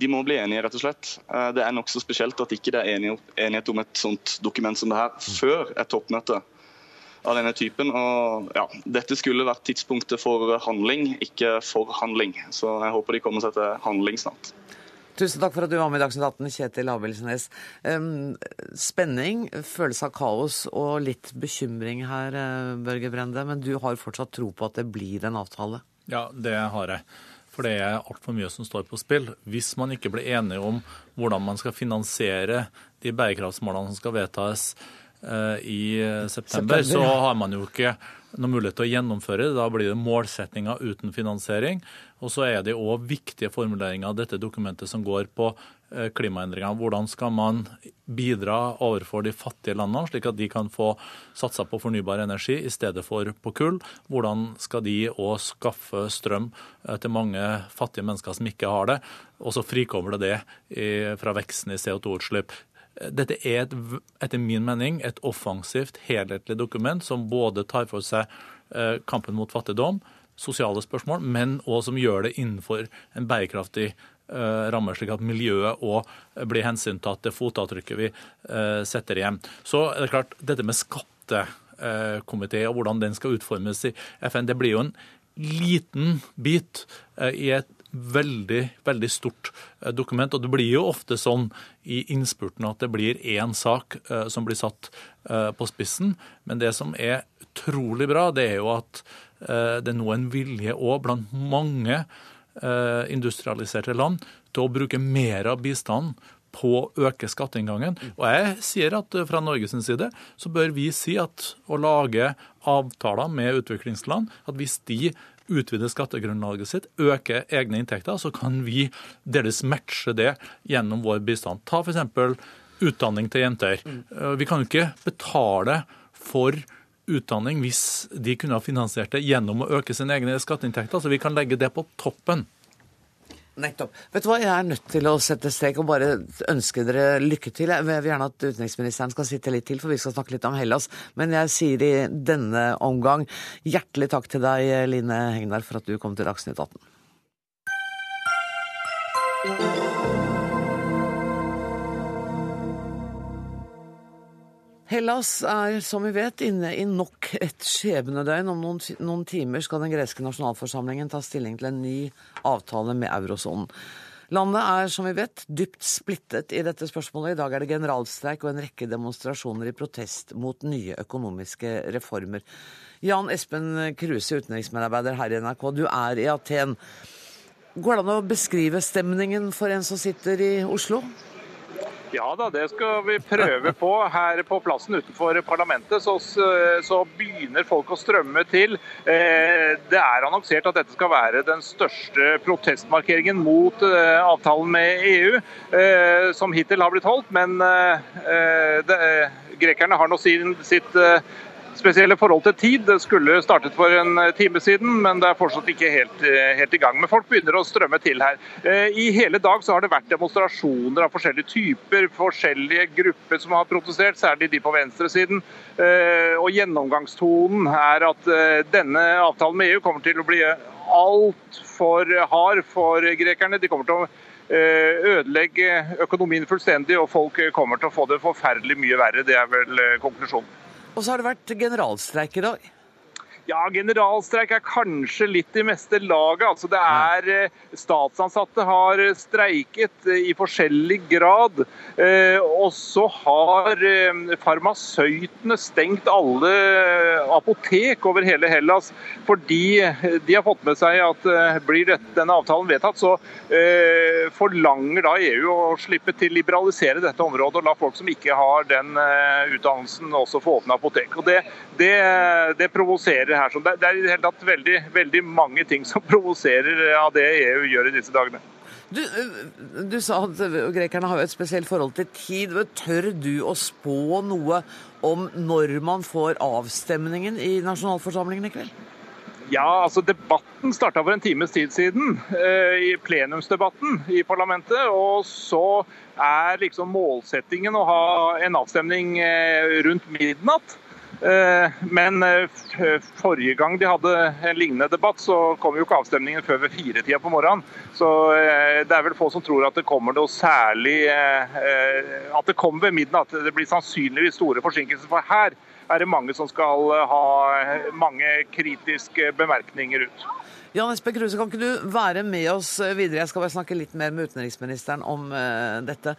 De må bli enige, rett og slett. Eh, Det er nokså spesielt at ikke det er enighet, enighet om et sånt dokument som det her før et toppmøte av denne typen. Og ja, Dette skulle vært tidspunktet for handling, ikke forhandling. Så jeg håper de kommer seg til handling snart. Tusen takk for at du var med i Dagsnytt 18, Kjetil Abildsnes. Um, spenning, følelse av kaos og litt bekymring her, eh, Børge Brende. Men du har fortsatt tro på at det blir en avtale? Ja, det har jeg. For det er altfor mye som står på spill. Hvis man ikke blir enige om hvordan man skal finansiere de bærekraftsmålene som skal vedtas eh, i september, September, så har man jo ikke noen mulighet til å gjennomføre det. Da blir det målsettinger uten finansiering. Og så er det òg viktige formuleringer av dette dokumentet som går på eh, klimaendringer. Hvordan skal man bidra overfor de fattige landene, slik at de kan få satsa på fornybar energi i stedet for på kull? Hvordan skal de òg skaffe strøm eh, til mange fattige mennesker som ikke har det, og så frikommer det det fra veksten i CO2-utslipp? Dette er et, etter min mening et offensivt, helhetlig dokument som både tar for seg eh, kampen mot fattigdom, sosiale spørsmål, men òg som gjør det innenfor en bærekraftig eh, ramme, slik at miljøet òg blir hensyntatt det fotavtrykket vi eh, setter igjen. Så er det klart, dette med skattekomité og hvordan den skal utformes i FN, det blir jo en liten bit eh, i et veldig, veldig stort eh, dokument. Og det blir jo ofte sånn i innspurten at det blir én sak eh, som blir satt eh, på spissen. Men det som er utrolig bra, det er jo at det det er nå en vilje òg blant mange eh, industrialiserte land til å bruke mer av bistanden på å øke skatteinngangen. Og jeg sier at eh, fra Norges side så bør vi si at å lage avtaler med utviklingsland, at hvis de utvider skattegrunnlaget sitt, øker egne inntekter, så kan vi deles matche det gjennom vår bistand. Ta f.eks. utdanning til jenter. Eh, Vi kan jo ikke betale for utdanning hvis de kunne ha finansiert det gjennom å øke sine egne skatteinntekter. Så vi kan legge det på toppen. Nettopp. Vet du hva, Jeg er nødt til å sette strek og bare ønske dere lykke til. Jeg vil gjerne at utenriksministeren skal sitte litt til, for vi skal snakke litt om Hellas. Men jeg sier i denne omgang hjertelig takk til deg, Line Hegnar, for at du kom til Dagsnytt 18. Hellas er, som vi vet, inne i nok et skjebnedøgn. Om noen, noen timer skal den greske nasjonalforsamlingen ta stilling til en ny avtale med eurosonen. Landet er, som vi vet, dypt splittet i dette spørsmålet. I dag er det generalstreik og en rekke demonstrasjoner i protest mot nye økonomiske reformer. Jan Espen Kruse, utenriksmedarbeider her i NRK, du er i Aten. Går det an å beskrive stemningen for en som sitter i Oslo? Ja da, det skal vi prøve på. Her på plassen utenfor parlamentet så, så begynner folk å strømme til. Eh, det er annonsert at dette skal være den største protestmarkeringen mot eh, avtalen med EU eh, som hittil har blitt holdt. Men det, grekerne har nå sin, sitt spesielle forhold til tid. Det skulle startet for en eh, time siden, men det er fortsatt ikke helt, eh, helt, i gang. Men folk begynner å strømme til her. Eh, I hele dag så har det vært demonstrasjoner av forskjellige typer, forskjellige grupper som har protestert, særlig de på venstresiden. Og gjennomgangstonen er at denne avtalen med EU kommer til å bli altfor hard for grekerne. De kommer til å ødelegge økonomien fullstendig, og folk kommer til å få det forferdelig mye verre. Det er vel konklusjonen. Og så har det vært generalstreik i dag. Ja, generalstreik er kanskje litt i meste laget. Altså, det er eh, Statsansatte har streiket eh, i forskjellig grad. Eh, og så har farmasøytene stengt alle apotek over hele Hellas fordi de har fått med seg at blir denne avtalen vedtatt, så forlanger da EU å slippe til liberalisere dette området og la folk som ikke har den utdannelsen, også få åpne apotek. Og Det, det, det provoserer her. Så det, det er i det hele tatt veldig, veldig mange ting som provoserer av det EU gjør i disse dagene. Du, du, sa at grekerne har jo et spesielt forhold til tid. Tør du å spå noe om når man får avstemningen i nasjonalforsamlingen i kveld? Ja, altså Debatten starta for en times tid siden, eh, i plenumsdebatten i parlamentet. Og så er liksom målsettingen å ha en avstemning eh, rundt midnatt. Eh, men eh, forrige gang de hadde en lignende debatt, så kom jo ikke avstemningen før ved firetida på morgenen. Så eh, det er vel få som tror at det kommer noe særlig At det kommer ved midnatt. Det blir sannsynligvis store forsinkelser. For her er det mange som skal ha mange kritiske bemerkninger ut. Jan Espen Kruse, kan ikke du være med oss videre? Jeg skal bare snakke litt mer med utenriksministeren om dette.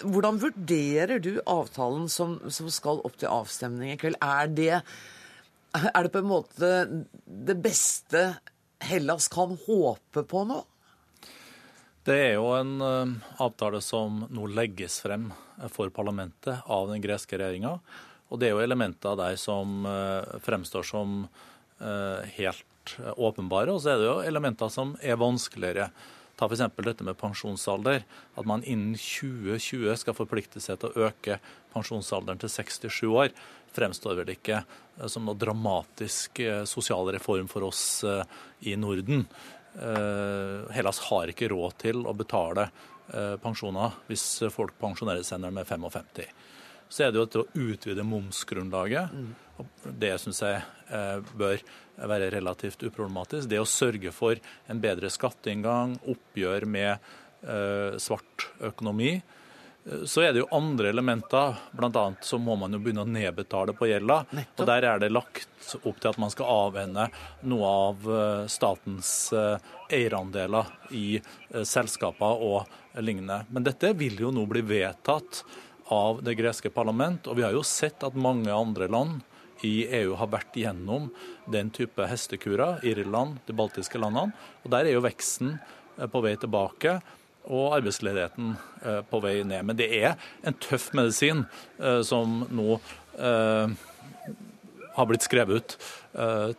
Hvordan vurderer du avtalen som, som, skal opp til avstemning i kveld? Er det, er det på en måte det beste Hellas kan håpe på nå? Det er jo en uh, avtale som nå legges frem for parlamentet av den greske regjeringa. Og det er jo elementer der som uh, fremstår som helt åpenbare, og så er det jo elementer som er vanskeligere. Ta f.eks. dette med pensjonsalder. At man innen 2020 skal forplikte seg til å øke pensjonsalderen til 67 år, fremstår vel ikke eh, som noe dramatisk eh, sosial reform for oss eh, i Norden. Hellas har ikke råd til å betale pensjoner hvis folk pensjonerer seg når de er 55. Så er det jo til å utvide momsgrunnlaget. Det syns jeg bør være relativt uproblematisk. Det å sørge for en bedre skatteinngang, oppgjør med eh, svart økonomi. Eh, så er det jo andre elementer, bl.a. så må man jo begynne å nedbetale på gjelda. Og Der er det lagt opp til at man skal avhende noe av eh, statens eierandeler i selskaper og lignende. Men dette vil jo nå bli vedtatt av det greske parlament, og vi har jo sett at mange andre land i EU har vært gjennom den type hestekurer, Irland, de baltiske landene. Og Der er jo veksten eh, på vei tilbake og arbeidsledigheten eh, på vei ned. Men det er en tøff medisin eh, som nå har blitt skrevet ut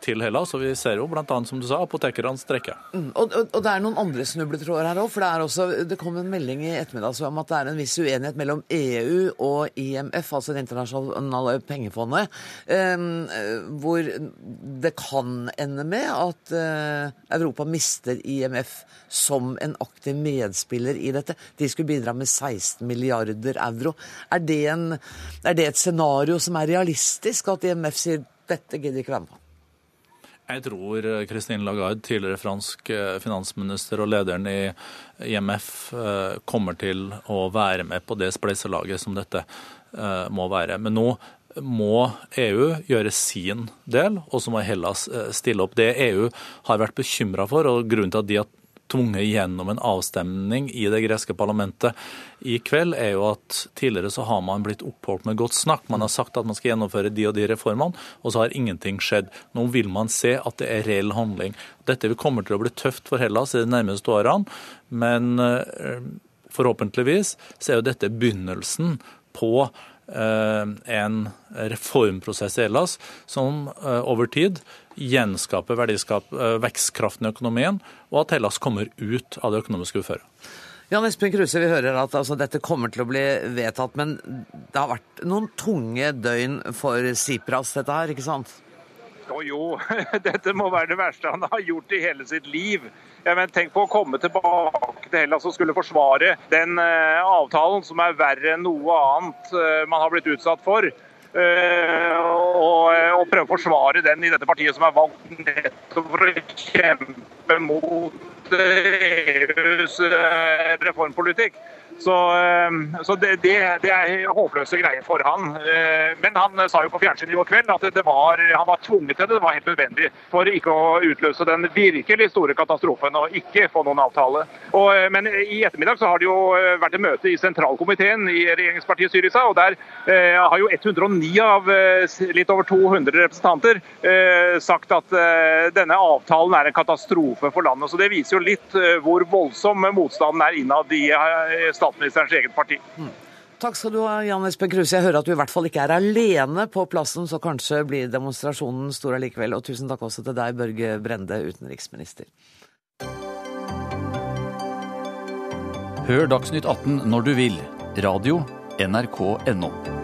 til Hellas. Og vi ser jo bl.a. som du sa, apotekerne strekker. Mm, og, og, og, det er noen andre snubletråder her òg. For det, er også, det kom en melding i ettermiddag om at det er en viss uenighet mellom EU og IMF, altså Det internasjonale pengefondet, eh, hvor det kan ende med at eh, Europa mister IMF som en aktiv medspiller i dette. De skulle bidra med 16 milliarder euro. Er det, en, er det et scenario som er realistisk, at IMF sier dette gidder ikke være med på? Jeg tror eh, Christine Lagarde, tidligere fransk eh, finansminister og lederen i IMF, eh, kommer til å være med på det spleiselaget som dette må være. Men nå må EU gjøre sin del, og så må Hellas stille opp. Det EU har vært bekymra for, og grunnen til at de har tvunget gjennom en avstemning i det greske parlamentet i kveld, er jo at tidligere så har man blitt oppholdt med godt snakk. Man har sagt at man skal gjennomføre de og de reformene, og så har ingenting skjedd. Nå vil man se at det er reell handling. Dette kommer til å bli tøft for Hellas i de nærmeste årene, men eh, forhåpentligvis så er jo dette begynnelsen på eh, en reformprosess i Hellas som eh, over tid gjenskaper vekstkraften i økonomien, og at Hellas kommer ut av det økonomiske uføret. Jan Espen Kruse, vi hører at altså, dette kommer til å bli vedtatt, men det har vært noen tunge døgn for Sipras, dette her, ikke sant? Jo, jo, dette må være det verste han har gjort i hele sitt liv. Ja, men tenk på å komme tilbake til Hellas og skulle forsvare den uh, avtalen som er verre enn noe annet uh, man har blitt utsatt for. Uh, og, og, prøve å forsvare den i dette partiet som er valgt nettopp for å kjempe mot EUs reformpolitikk. Så, ehm, så det, det, det, er håpløse greier for han. Eh, men han sa jo på fjernsynet i går kveld at var, han var tvunget til det. Det var helt nødvendig for ikke å utløse den virkelig store katastrofen og ikke få noen avtale. Og, eh, men i ettermiddag så har det jo eh, vært et møte i sentralkomiteen i regjeringspartiet Syriza, og der har jo 109 av litt over 200 representanter sagt at denne avtalen er en katastrofe for landet. Så Det viser jo litt hvor voldsom motstanden er innad i staten statsministerens eget parti. Mm. Takk skal du ha, Jan Espen Kruse. Jeg hører at du i hvert fall ikke er alene på plassen, så kanskje blir demonstrasjonen stor allikevel. Og tusen takk også til deg, Børge Brende, utenriksminister. Hør Dagsnytt 18 når du vil. Radio NRK.no.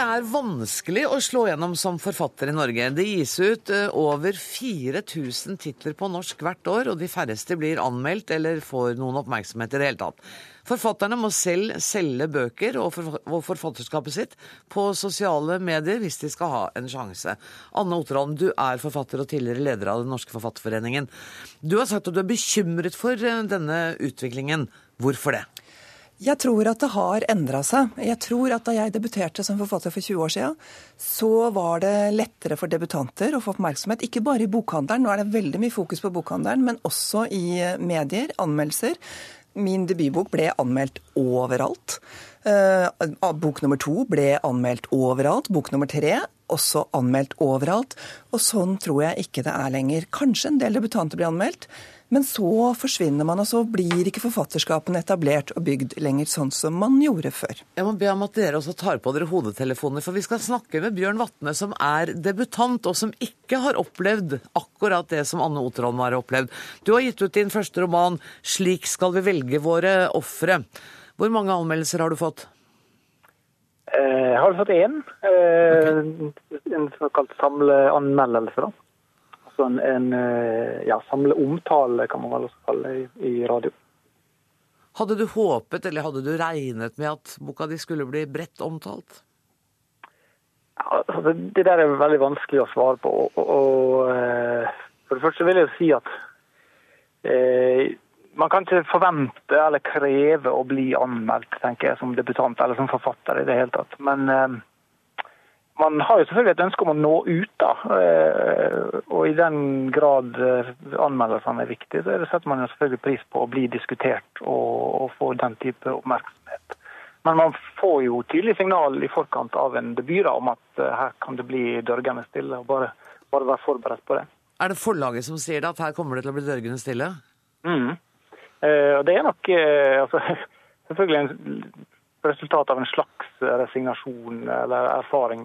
Det er vanskelig å slå gjennom som forfatter i Norge. Det gis ut eh, over 4000 titler på norsk hvert år, og de færreste blir anmeldt eller får noen oppmerksomhet i det hele tatt. Forfatterne må selv selge bøker og forfatterskapet sitt på sosiale medier hvis de skal ha en sjanse. Anne Otterholm, du er forfatter og tidligere leder av Den norske forfatterforeningen. Du har sagt at du er bekymret for eh, denne utviklingen. Hvorfor det? Jeg tror at det har endra seg. Jeg tror at Da jeg debuterte som forfatter for 20 år siden, så var det lettere for debutanter å få oppmerksomhet. Ikke bare i bokhandelen, nå er det veldig mye fokus på bokhandelen, men også i medier, anmeldelser. Min debutbok ble anmeldt overalt. Eh, bok nummer to ble anmeldt overalt. Bok nummer tre også anmeldt overalt. Og sånn tror jeg ikke det er lenger. Kanskje en del debutanter blir anmeldt. Men så forsvinner man, og så blir ikke forfatterskapene etablert og bygd lenger sånn som man gjorde før. Jeg må be om at dere også tar på dere hodetelefoner, for vi skal snakke med Bjørn Vatne, som er debutant, og som ikke har opplevd akkurat det som Anne Oterholm har opplevd. Du har gitt ut din første roman 'Slik skal vi velge våre ofre'. Hvor mange anmeldelser har du fått? Jeg har fått én. Okay. En såkalt samleanmeldelse. da også en, en eh, ja, samleomtale, kan man vel også kalle det, i, i radio. Hadde du håpet eller hadde du regnet med at boka di skulle bli bredt omtalt? Ja, altså, det der er veldig vanskelig å svare på. Og, og, og eh, For det første vil jeg si at eh, man kan ikke forvente eller kreve å bli anmeldt tenker jeg, som debutant eller som forfatter i det hele tatt. Men eh, man har jo selvfølgelig et ønske om å nå ut. da, eh, Og i den grad eh, anmeldelsene er viktige, så setter man jo selvfølgelig pris på å bli diskutert og, og få den type oppmerksomhet. Men man får jo tydelig signal i forkant av en debut da, om at uh, her kan det bli dørgende stille. og bare, bare være forberedt på det. Er det forlaget som sier det, at her kommer det til å bli dørgende stille? Mm. Det er nok altså, selvfølgelig en resultat av en slags resignasjon eller erfaring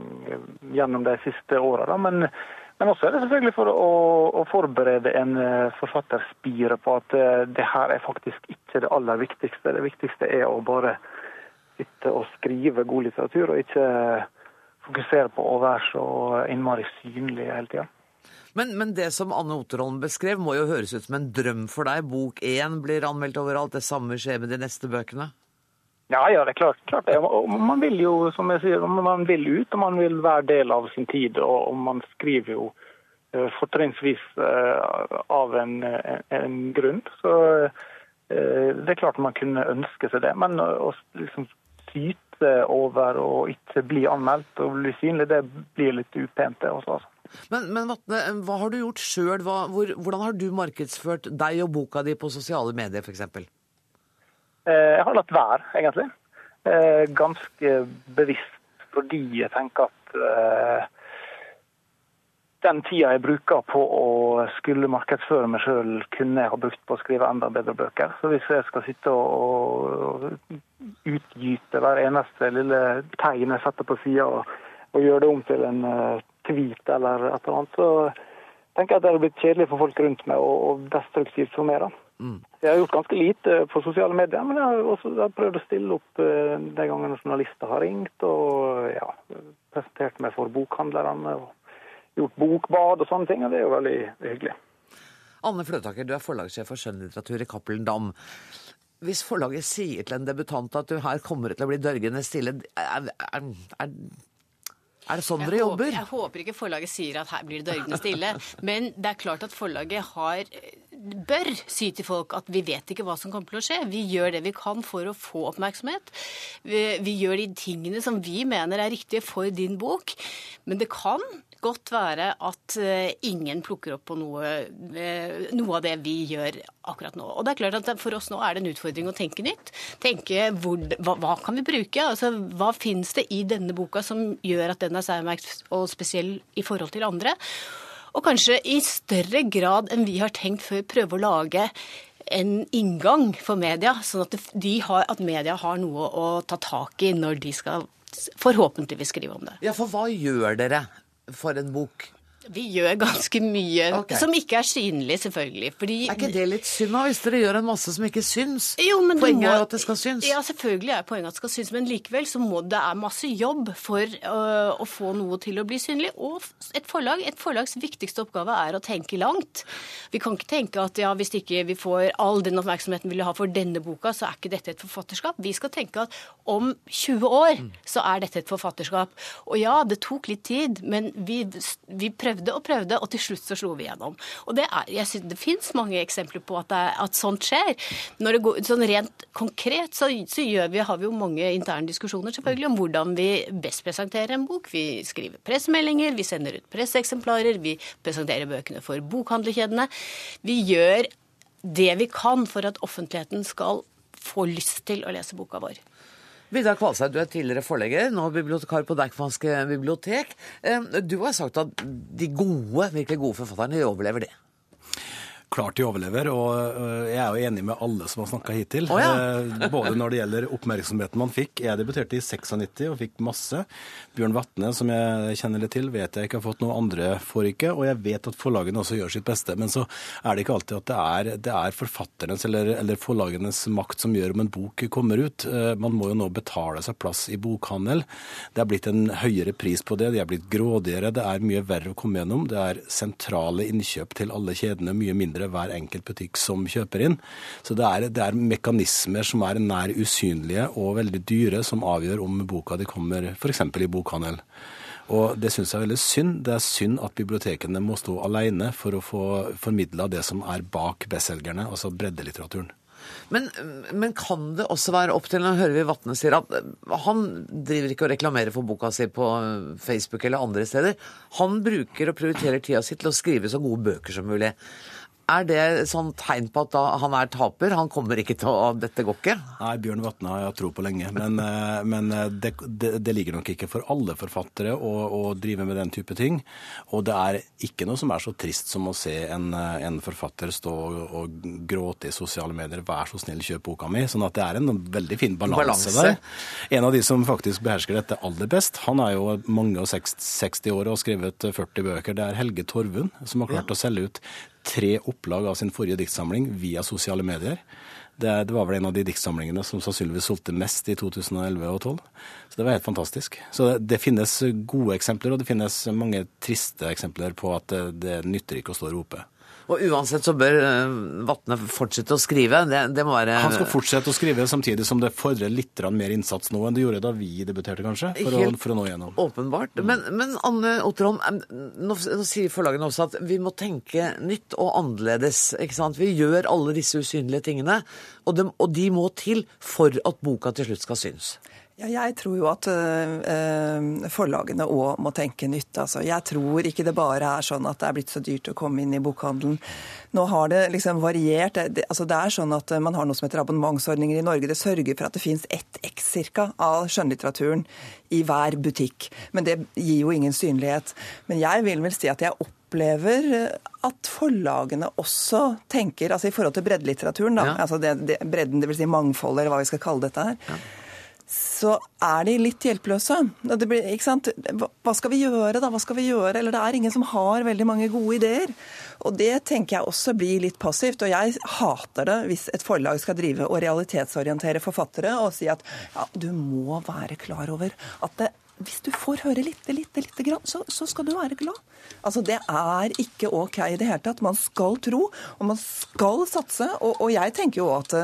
gjennom de siste åra. Men, men, også er det selvfølgelig for å, å forberede en eh, forfatterspire på at eh, det her er faktisk ikke det aller viktigste. Det viktigste er å bare sitte og skrive god litteratur, og ikke fokusere på å være så innmari synlig hele tida. Men, men, det som Anne Otterholm beskrev, må jo høres ut som en drøm for deg. Bok én blir anmeldt overalt. Det samme skjer med de neste bøkene? Ja, ja, det er klart, klart det. Man vil jo, som jeg sier, man vil ut, og man vil være del av sin tid. Og, man skriver jo uh, fortrinnsvis uh, av en, en, grunn. Så uh, det er klart man kunne ønske seg det. Men å liksom syte over å ikke bli anmeldt og bli synlig, det blir litt upent. det også. Altså. Men, men Vatne, hva har du gjort sjøl? Hvordan har du markedsført deg og boka di på sosiale medier f.eks.? Eh, jeg har latt være, egentlig. Eh, ganske bevisst fordi jeg tenker at eh, den tida jeg bruker på å skulle markedsføre meg sjøl, kunne jeg ha brukt på å skrive enda bedre bøker. Så hvis jeg skal sitte og utgyte hver eneste lille tegn jeg setter på sida, og, og gjøre det om til en tweet eller et eller annet, så tenker jeg at det hadde blitt kjedelig for folk rundt meg og, destruktivt for meg. da. Mm. Jeg har gjort ganske lite på sosiale medier, men jeg har også jeg har prøvd å stille opp eh, de gangene journalister har ringt, og ja, presentert meg for bokhandlerne. og Gjort bokbad og sånne ting, og det er jo veldig hyggelig. Anne Fløtaker, du er forlagssjef for skjønnlitteratur i Cappelen Dam. Hvis forlaget sier til en debutant at du her kommer til å bli dørgende stille, er, er, er er det sånn dere jobber? Jeg håper ikke forlaget sier at her blir det dørgende stille. Men det er klart at forlaget har, bør si til folk at vi vet ikke hva som kommer til å skje. Vi gjør det vi kan for å få oppmerksomhet. Vi, vi gjør de tingene som vi mener er riktige for din bok. Men det kan godt være at eh, ingen plukker opp på noe, eh, noe, av det vi gjør akkurat nå. Og det er klart at For oss nå er det en utfordring å tenke nytt. Tenke hvor, hva, hva, kan vi bruke? Altså, Hva finnes det i denne boka som gjør at den er særmerkt og spesiell i forhold til andre? Og kanskje i større grad enn vi har tenkt før, prøve å lage en inngang for media, sånn at, har, at media har noe å ta tak i når de skal forhåpentligvis skrive om det. Ja, For hva gjør dere for en bok? Vi gjør ganske mye okay. som ikke er synlig, selvfølgelig. Fordi, er ikke det litt synd da, hvis dere gjør en masse som ikke syns? Jo, poenget må, er at det skal synes. Ja, selvfølgelig er poenget at det skal synes, men likevel så må det er masse jobb for uh, å få noe til å bli synlig. Og et forlag, et forlags viktigste oppgave er å tenke langt. Vi kan ikke tenke at ja, hvis ikke vi får all den oppmerksomheten vi vil ha for denne boka, så er ikke dette et forfatterskap. Vi skal tenke at om 20 år mm. så er dette et forfatterskap. Og ja, det tok litt tid, men vi, vi prøver prøvde og prøvde, og til slutt så slo vi gjennom. Og det, er, jeg synes, det fins mange eksempler på at, det, at sånt skjer. Når det går, sånn Rent konkret så, så vi, har vi jo mange interne diskusjoner selvfølgelig om hvordan vi best presenterer en bok. Vi skriver pressemeldinger, vi sender ut presseeksemplarer, vi presenterer bøkene for bokhandlerkjedene. Vi gjør det vi kan for at offentligheten skal få lyst til å lese boka vår. Vidar Kvalsheim, du er tidligere forlegger, nå bibliotekar på Deichmanske bibliotek. Eh, du har sagt at de gode, virkelig gode forfatterne de overlever det klart de overlever. Og øh, jeg er jo enig med alle som har snakka hittil. Oh, ja. Eh, både når det gjelder oppmerksomheten man fikk. Jeg debuterte i 96 og fikk masse. Bjørn Vatne, som jeg kjenner litt til, vet jeg ikke har fått noe andre får ikke. Og jeg vet at forlagene også gjør sitt beste. Men så er det ikke alltid at det er, det er forfatternes eller, eller, forlagenes makt som gjør om en bok kommer ut. Eh, man må jo nå betale seg plass i bokhandel. Det er blitt en høyere pris på det. De er blitt grådigere. Det er mye verre å komme gjennom. Det er sentrale innkjøp til alle kjedene, mye mindre det hver enkelt butikk som kjøper inn. Så det er, det er, mekanismer som er nær usynlige og veldig dyre, som avgjør om boka di kommer f.eks. i bokhandel. Og Det syns jeg er veldig synd. Det er synd at bibliotekene må stå alene for å få formidla det som er bak bestselgerne, altså breddelitteraturen. Men, men, kan det også være opp til Nå hører vi Vatne sier at han driver ikke og reklamerer for boka si på Facebook eller andre steder. Han bruker og prioriterer tida si til å skrive så gode bøker som mulig. Er det sånn tegn på at han er taper? Han kommer ikke til å Dette går ikke? Nei, Bjørn Vatne har jeg tro på lenge. Men, eh, men eh, det, det, det, ligger nok ikke for alle forfattere å, å, drive med den type ting. Og det er ikke noe som er så trist som å se en, eh, en forfatter stå og, og, gråte i sosiale medier 'vær så snill, kjøp boka mi'. Sånn at det er en veldig fin balanse, der. En av de som faktisk behersker dette aller best, han er jo mange og 60 år og har skrevet 40 bøker. Det er Helge Torvund, som har klart ja. å selge ut tre opplag av sin forrige diktsamling via sosiale medier. Det, det, var vel en av de diktsamlingene som sannsynligvis solgte mest i 2011 og 2012. Så det var helt fantastisk. Så det, det, finnes gode eksempler, og det finnes mange triste eksempler på at det, det nytter ikke å stå og rope. Og uansett så bør eh, Vatne fortsette å skrive. Det, det, må være Han skal fortsette å skrive, samtidig som det fordrer litt mer innsats nå enn det gjorde da vi debuterte, kanskje, for, å, for å, nå gjennom. Åpenbart. Men, men Anne Otterholm, nå, nå sier forlagene også at vi må tenke nytt og annerledes. ikke sant? Vi gjør alle disse usynlige tingene, og de, og de må til for at boka til slutt skal synes. Ja, jeg tror jo at øh, forlagene òg må tenke nytt. Altså. Jeg tror ikke det bare er sånn at det er blitt så dyrt å komme inn i bokhandelen. Nå har det liksom variert. Det, altså, det er sånn at Man har noe som heter abonnementsordninger i Norge. Det sørger for at det finnes ett X cirka av skjønnlitteraturen i hver butikk. Men det gir jo ingen synlighet. Men jeg vil vel si at jeg opplever at forlagene også tenker, altså i forhold til breddelitteraturen, da, ja. altså det, det, bredden, dvs. Si mangfoldet, eller hva vi skal kalle dette her. Ja så er de litt hjelpeløse. Blir, hva skal vi gjøre, da? Hva skal vi gjøre? Eller det er ingen som har veldig mange gode ideer. Og det tenker jeg også blir litt passivt. Og jeg hater det hvis et forlag skal drive og realitetsorientere forfattere og si at ja, du må være klar over at det, hvis du får høre lite, lite grann, så, så, skal du være glad. Altså, Det er ikke OK i det hele tatt. Man skal tro, og man skal satse. Og, og jeg tenker jo at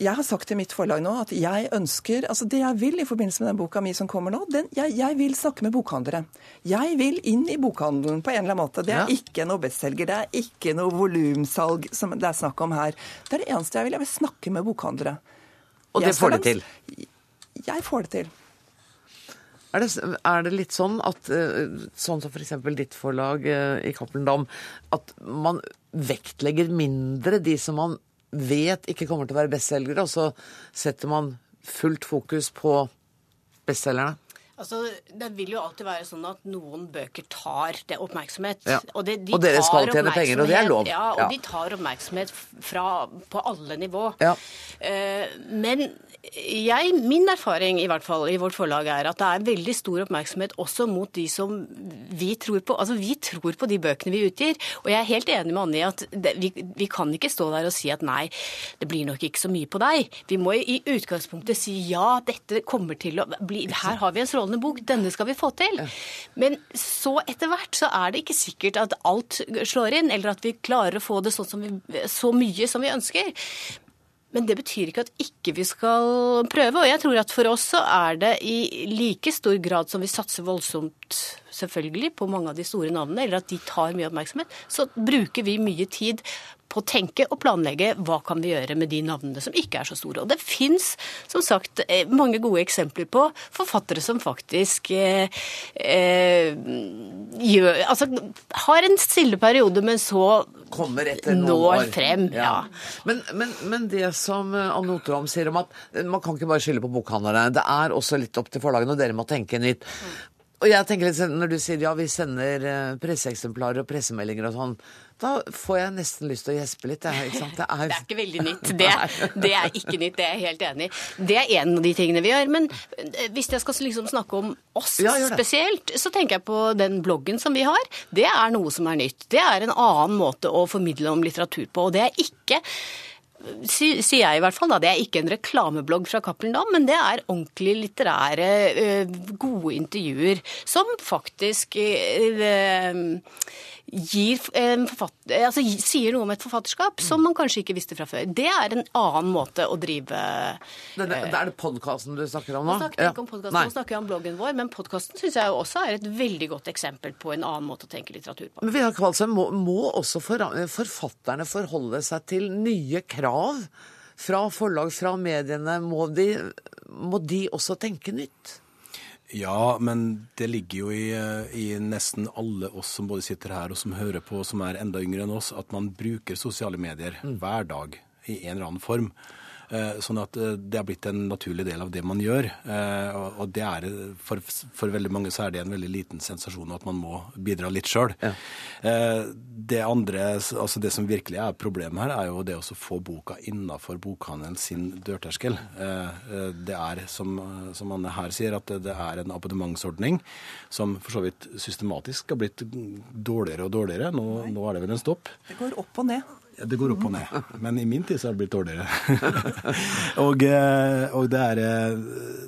jeg har sagt til mitt forlag nå at jeg ønsker altså Det jeg vil i forbindelse med den boka mi som kommer nå, den, jeg, jeg, vil snakke med bokhandlere. Jeg vil inn i bokhandelen på en eller annen måte. Det er ja. ikke noe bestselger. Det er ikke noe volumsalg som det er snakk om her. Det er det eneste jeg vil. Jeg vil snakke med bokhandlere. Og det får du til? Jeg får det til. Er det, er det, litt sånn at eh, sånn som f.eks. ditt forlag eh, i Cappelen Dam, at man vektlegger mindre de som man vet ikke kommer til å være bestselgere, og så setter man fullt fokus på bestselgerne? Altså, Det vil jo alltid være sånn at noen bøker tar det oppmerksomhet. Ja. Og, det, de og, dere skal tjene penger, og det er lov. Ja, og ja. de tar oppmerksomhet fra, på alle nivå. Ja. Uh, men jeg, min erfaring i hvert fall i vårt forlag er at det er veldig stor oppmerksomhet også mot de som vi tror på. Altså vi tror på de bøkene vi utgir. Og jeg er helt enig med Anne i at det, vi, vi, kan ikke stå der og si at nei, det blir nok ikke så mye på deg. Vi må i utgangspunktet si ja, dette kommer til å bli Her har vi en strålende bok, denne skal vi få til. Men så etter hvert så er det ikke sikkert at alt slår inn, eller at vi klarer å få det sånn vi, så mye som vi ønsker. Men det betyr ikke at ikke vi skal prøve. Og jeg tror at for oss så er det i like stor grad som vi satser voldsomt selvfølgelig på mange av de store navnene, eller at de tar mye oppmerksomhet, så bruker vi mye tid på å tenke og planlegge hva kan vi gjøre med de navnene som ikke er så store. Og det fins som sagt eh, mange gode eksempler på forfattere som faktisk eh, eh, gjør Altså har en stille periode, men så når frem. Ja. ja. Men, men, men, det som eh, Anne Otterholm sier om at man kan ikke bare skylde på bokhandlerne. Det er også litt opp til forlagene, og dere må tenke nytt. Og jeg tenker litt, sånn, Når du sier ja, vi sender presseeksemplarer og pressemeldinger og sånn, da får jeg nesten lyst til å gjespe litt. Det er, ikke, det er... det er ikke veldig nytt. Det, det, er ikke nytt, det er jeg helt enig i. Det er en av de tingene vi gjør. Men eh, hvis jeg skal liksom snakke om oss ja, spesielt, så tenker jeg på den bloggen som vi har. Det er noe som er nytt. Det er en annen måte å formidle om litteratur på. Og det er ikke sier jeg i hvert fall, da, det er ikke en reklameblogg fra Cappelen Dam, men det er ordentlig litterære, gode intervjuer som faktisk gir, altså, sier noe om et forfatterskap som man kanskje ikke visste fra før. Det er en annen måte å drive Denne, Det er det podkasten du snakker om nå? Nå snakker ikke om podkasten, nå snakker jeg om bloggen vår. Men podkasten syns jeg også er et veldig godt eksempel på en annen måte å tenke litteratur på. Men Vidar Kvalsheim, må, må også for, forfatterne forholde seg til nye krav fra forlag, fra mediene? Må de, må de også tenke nytt? Ja, men det ligger jo i, i, nesten alle oss som både sitter her og som hører på, som er enda yngre enn oss, at man bruker sosiale medier mm. hver dag i en eller annen form. Eh, sånn at eh, det har blitt en naturlig del av det man gjør. Eh, og det er, for, for veldig mange så er det en veldig liten sensasjon at man må bidra litt sjøl. Ja. Det andre, altså det som virkelig er problemet her, er jo det å få boka innafor bokhandelen sin dørterskel. Det er, som, som Anne her sier, at det er en abonnementsordning som for så vidt systematisk har blitt dårligere og dårligere. Nå, nå er det vel en stopp. Det går opp og ned. Det går opp og ned. Men i min tid så har det blitt dårligere. og, eh, og, det er eh,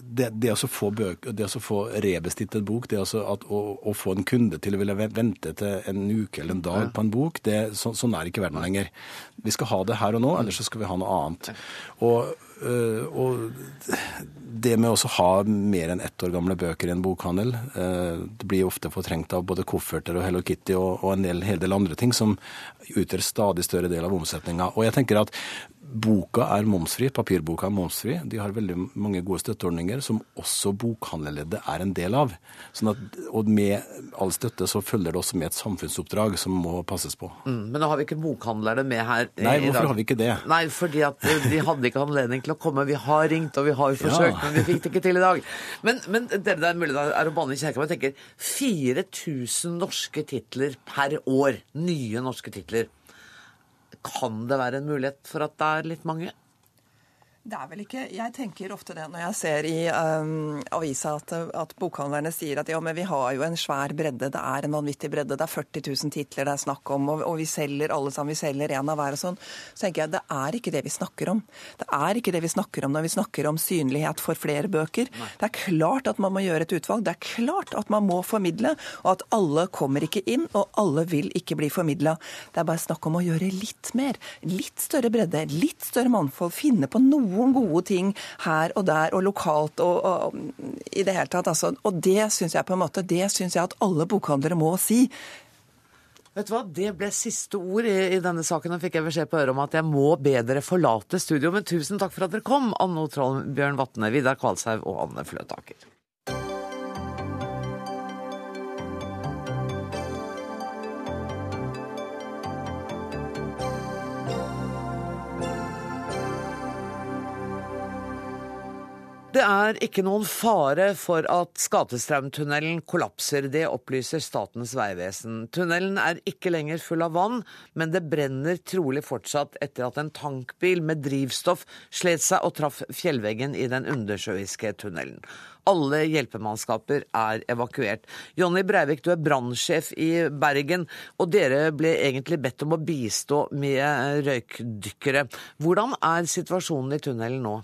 det, det, å få bøk, det å få rebestilt en bok, det at, å, å, få en kunde til å ville vente til en uke eller en dag på en bok, det, så, sånn er ikke verden lenger. Vi skal ha det her og nå, ellers så skal vi ha noe annet. Og og det med å ha mer enn ett år gamle bøker i en bokhandel, uh, det blir ofte fortrengt av både kofferter og Hello Kitty og en hel del andre ting som utgjør stadig større del av omsetninga. Og jeg tenker at Boka er momsfri, papirboka er momsfri. De har veldig mange gode støtteordninger som også bokhandlerleddet er en del av. Sånn at, og med all støtte så følger det også med et samfunnsoppdrag som må passes på. Mm, men nå har vi ikke bokhandlerne med her Nei, hvorfor har vi ikke det? Nei, fordi at eh, de hadde ikke anledning til å komme. Vi har ringt og vi har forsøkt, ja. men vi fikk det ikke til i dag. Men, men det er mulig det er å banne i kjerka, men jeg tenker 4000 norske titler per år. Nye norske titler. Kan det være en mulighet for at det er litt mange? Det er vel ikke Jeg tenker ofte det når jeg ser i um, avisa at, at, bokhandlerne sier at ja, men vi har jo en svær bredde, det er en vanvittig bredde, det er 40 000 titler det er snakk om, og, og vi selger alle sammen, vi selger en av hver og sånn. Så tenker jeg det er ikke det vi snakker om. Det er ikke det vi snakker om når vi snakker om synlighet for flere bøker. Nei. Det er klart at man må gjøre et utvalg, det er klart at man må formidle, og at alle kommer ikke inn, og alle vil ikke bli formidla. Det er bare snakk om å gjøre litt mer. Litt større bredde, litt større mannfold, finne på noe noen gode ting her og der og lokalt og, og i det hele tatt. Altså. Og det syns jeg på en måte, det syns jeg at alle bokhandlere må si. Vet du hva, Det ble siste ord i, i denne saken. og fikk jeg beskjed på øret om at jeg må be dere forlate studio. Men tusen takk for at dere kom, Anno Troll, Bjørn Vatne, Vidar Kvalshaug og Anne Fløtaker. Det er ikke noen fare for at Skatestraumtunnelen kollapser. Det opplyser Statens vegvesen. Tunnelen er ikke lenger full av vann, men det brenner trolig fortsatt etter at en tankbil med drivstoff slet seg og traff fjellveggen i den undersjøiske tunnelen. Alle hjelpemannskaper er evakuert. Jonny Breivik, du er brannsjef i Bergen, og dere ble egentlig bedt om å bistå med røykdykkere. Hvordan er situasjonen i tunnelen nå?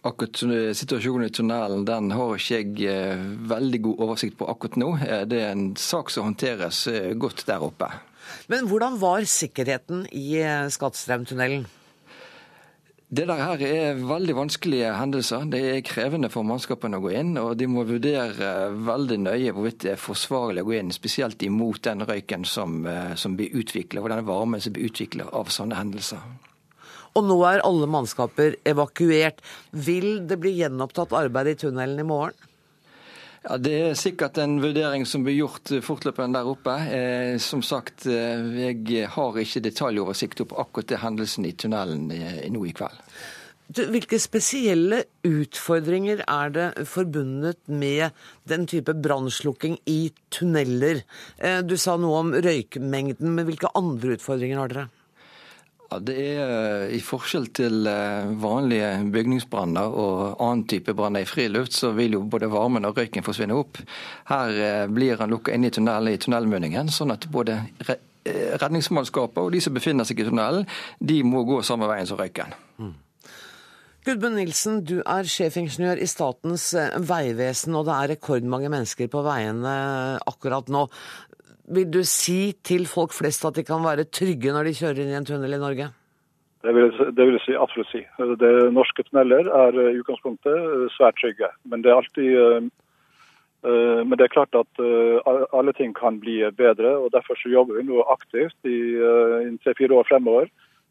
Akkurat Situasjonen i tunnelen den har ikke jeg eh, veldig god oversikt på akkurat nå. Eh, det er en sak som håndteres eh, godt der oppe. Men hvordan var sikkerheten i Skattstrømtunnelen? Det der her er veldig vanskelige hendelser. Det er krevende for mannskapene å gå inn. Og de må vurdere veldig nøye hvorvidt det er forsvarlig å gå inn, spesielt imot den røyken som, som blir utviklet, og den varmen som blir utviklet av sånne hendelser. Og nå er alle mannskaper evakuert. Vil det bli gjenopptatt arbeid i tunnelen i morgen? Ja, Det er sikkert en vurdering som blir gjort fortløpende der oppe. Eh, som sagt, eh, jeg har ikke detaljoversikt på akkurat det hendelsen i tunnelen eh, nå i kveld. Hvilke spesielle utfordringer er det forbundet med den type brannslukking i tunneler? Eh, du sa noe om røykmengden, men hvilke andre utfordringer har dere? Det er eh, I forskjell til eh, vanlige bygningsbranner og annen type branner i friluft, så vil jo både varmen og røyken forsvinne opp. Her eh, blir han lukka inn i tunnelen i tunnelmunningen, sånn at både redningsmannskapet og de som befinner seg i tunnelen, de må gå samme veien som røyken. Mm. Gudmund Nilsen, du er sjefingeniør i Statens vegvesen, og det er rekordmange mennesker på veiene akkurat nå vil du si til folk flest at de kan være trygge når de kjører inn i en tunnel i Norge? Det vil, det vil si, absolutt si. Det, norske tunneler er i utgangspunktet eh, svært trygge. Men det er alltid uh, men det er klart at alle ting kan bli bedre. og Derfor så jobber vi nå aktivt i tre-fire år fremover.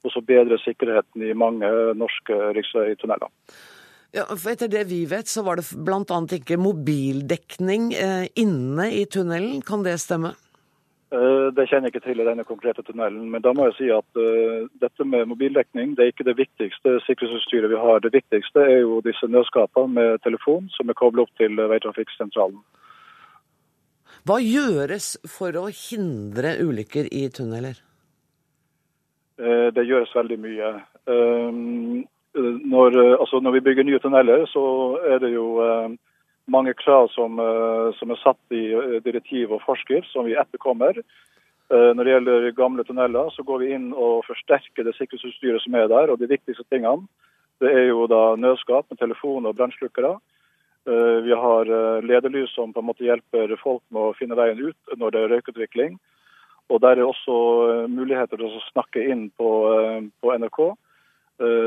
Og så bedre sikkerheten i mange norske riksveitunneler. Ja, for Etter det vi vet, så var det bl.a. ikke mobildekning inne i tunnelen. Kan det stemme? Eh, det kjenner jeg ikke til i denne konkrete tunnelen. Men da må jeg si at uh, dette med mobildekning det er ikke det viktigste sikkerhetsutstyret vi har. Det viktigste er jo disse nødskapene med telefon som er koblet opp til veitrafikksentralen. Hva gjøres for å hindre ulykker i tunneler? Det gjøres veldig mye. Når, altså når, vi bygger nye tunneler, så er det jo mange krav som, eh, som, er satt i eh, direktiv og forskrift, som vi etterkommer. Eh, når det gjelder gamle tunneler, så går vi inn og forsterker det sikkerhetsutstyret som er der. og De viktigste tingene det er jo da nødskap med telefon og brannslukkere. Vi har lederlys som på en måte hjelper folk med å finne veien ut når det er røykutvikling. Og der er også muligheter til å snakke inn på, på NRK.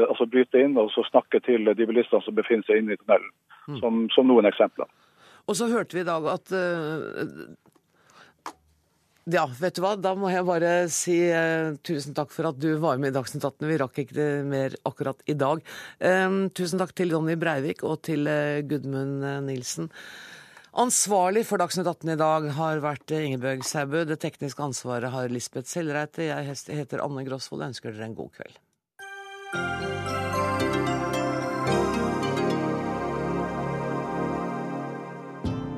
Altså bryte inn og snakke til de bilistene som befinner seg inne i tunnelen. Mm. som, som, noen eksempler. Og så hørte vi i dag at uh, Ja, vet du hva, da må jeg bare si uh, tusen takk for at du var med i Dagsnytt 18. Vi rakk ikke det mer akkurat i dag. Um, tusen takk til Jonny Breivik og til uh, Gudmund Nilsen. Ansvarlig for Dagsnytt 18 i dag har vært Ingebjørg Sæbø. Det tekniske ansvaret har Lisbeth Sellreite. Jeg heter Anne Grosvold og ønsker dere en god kveld.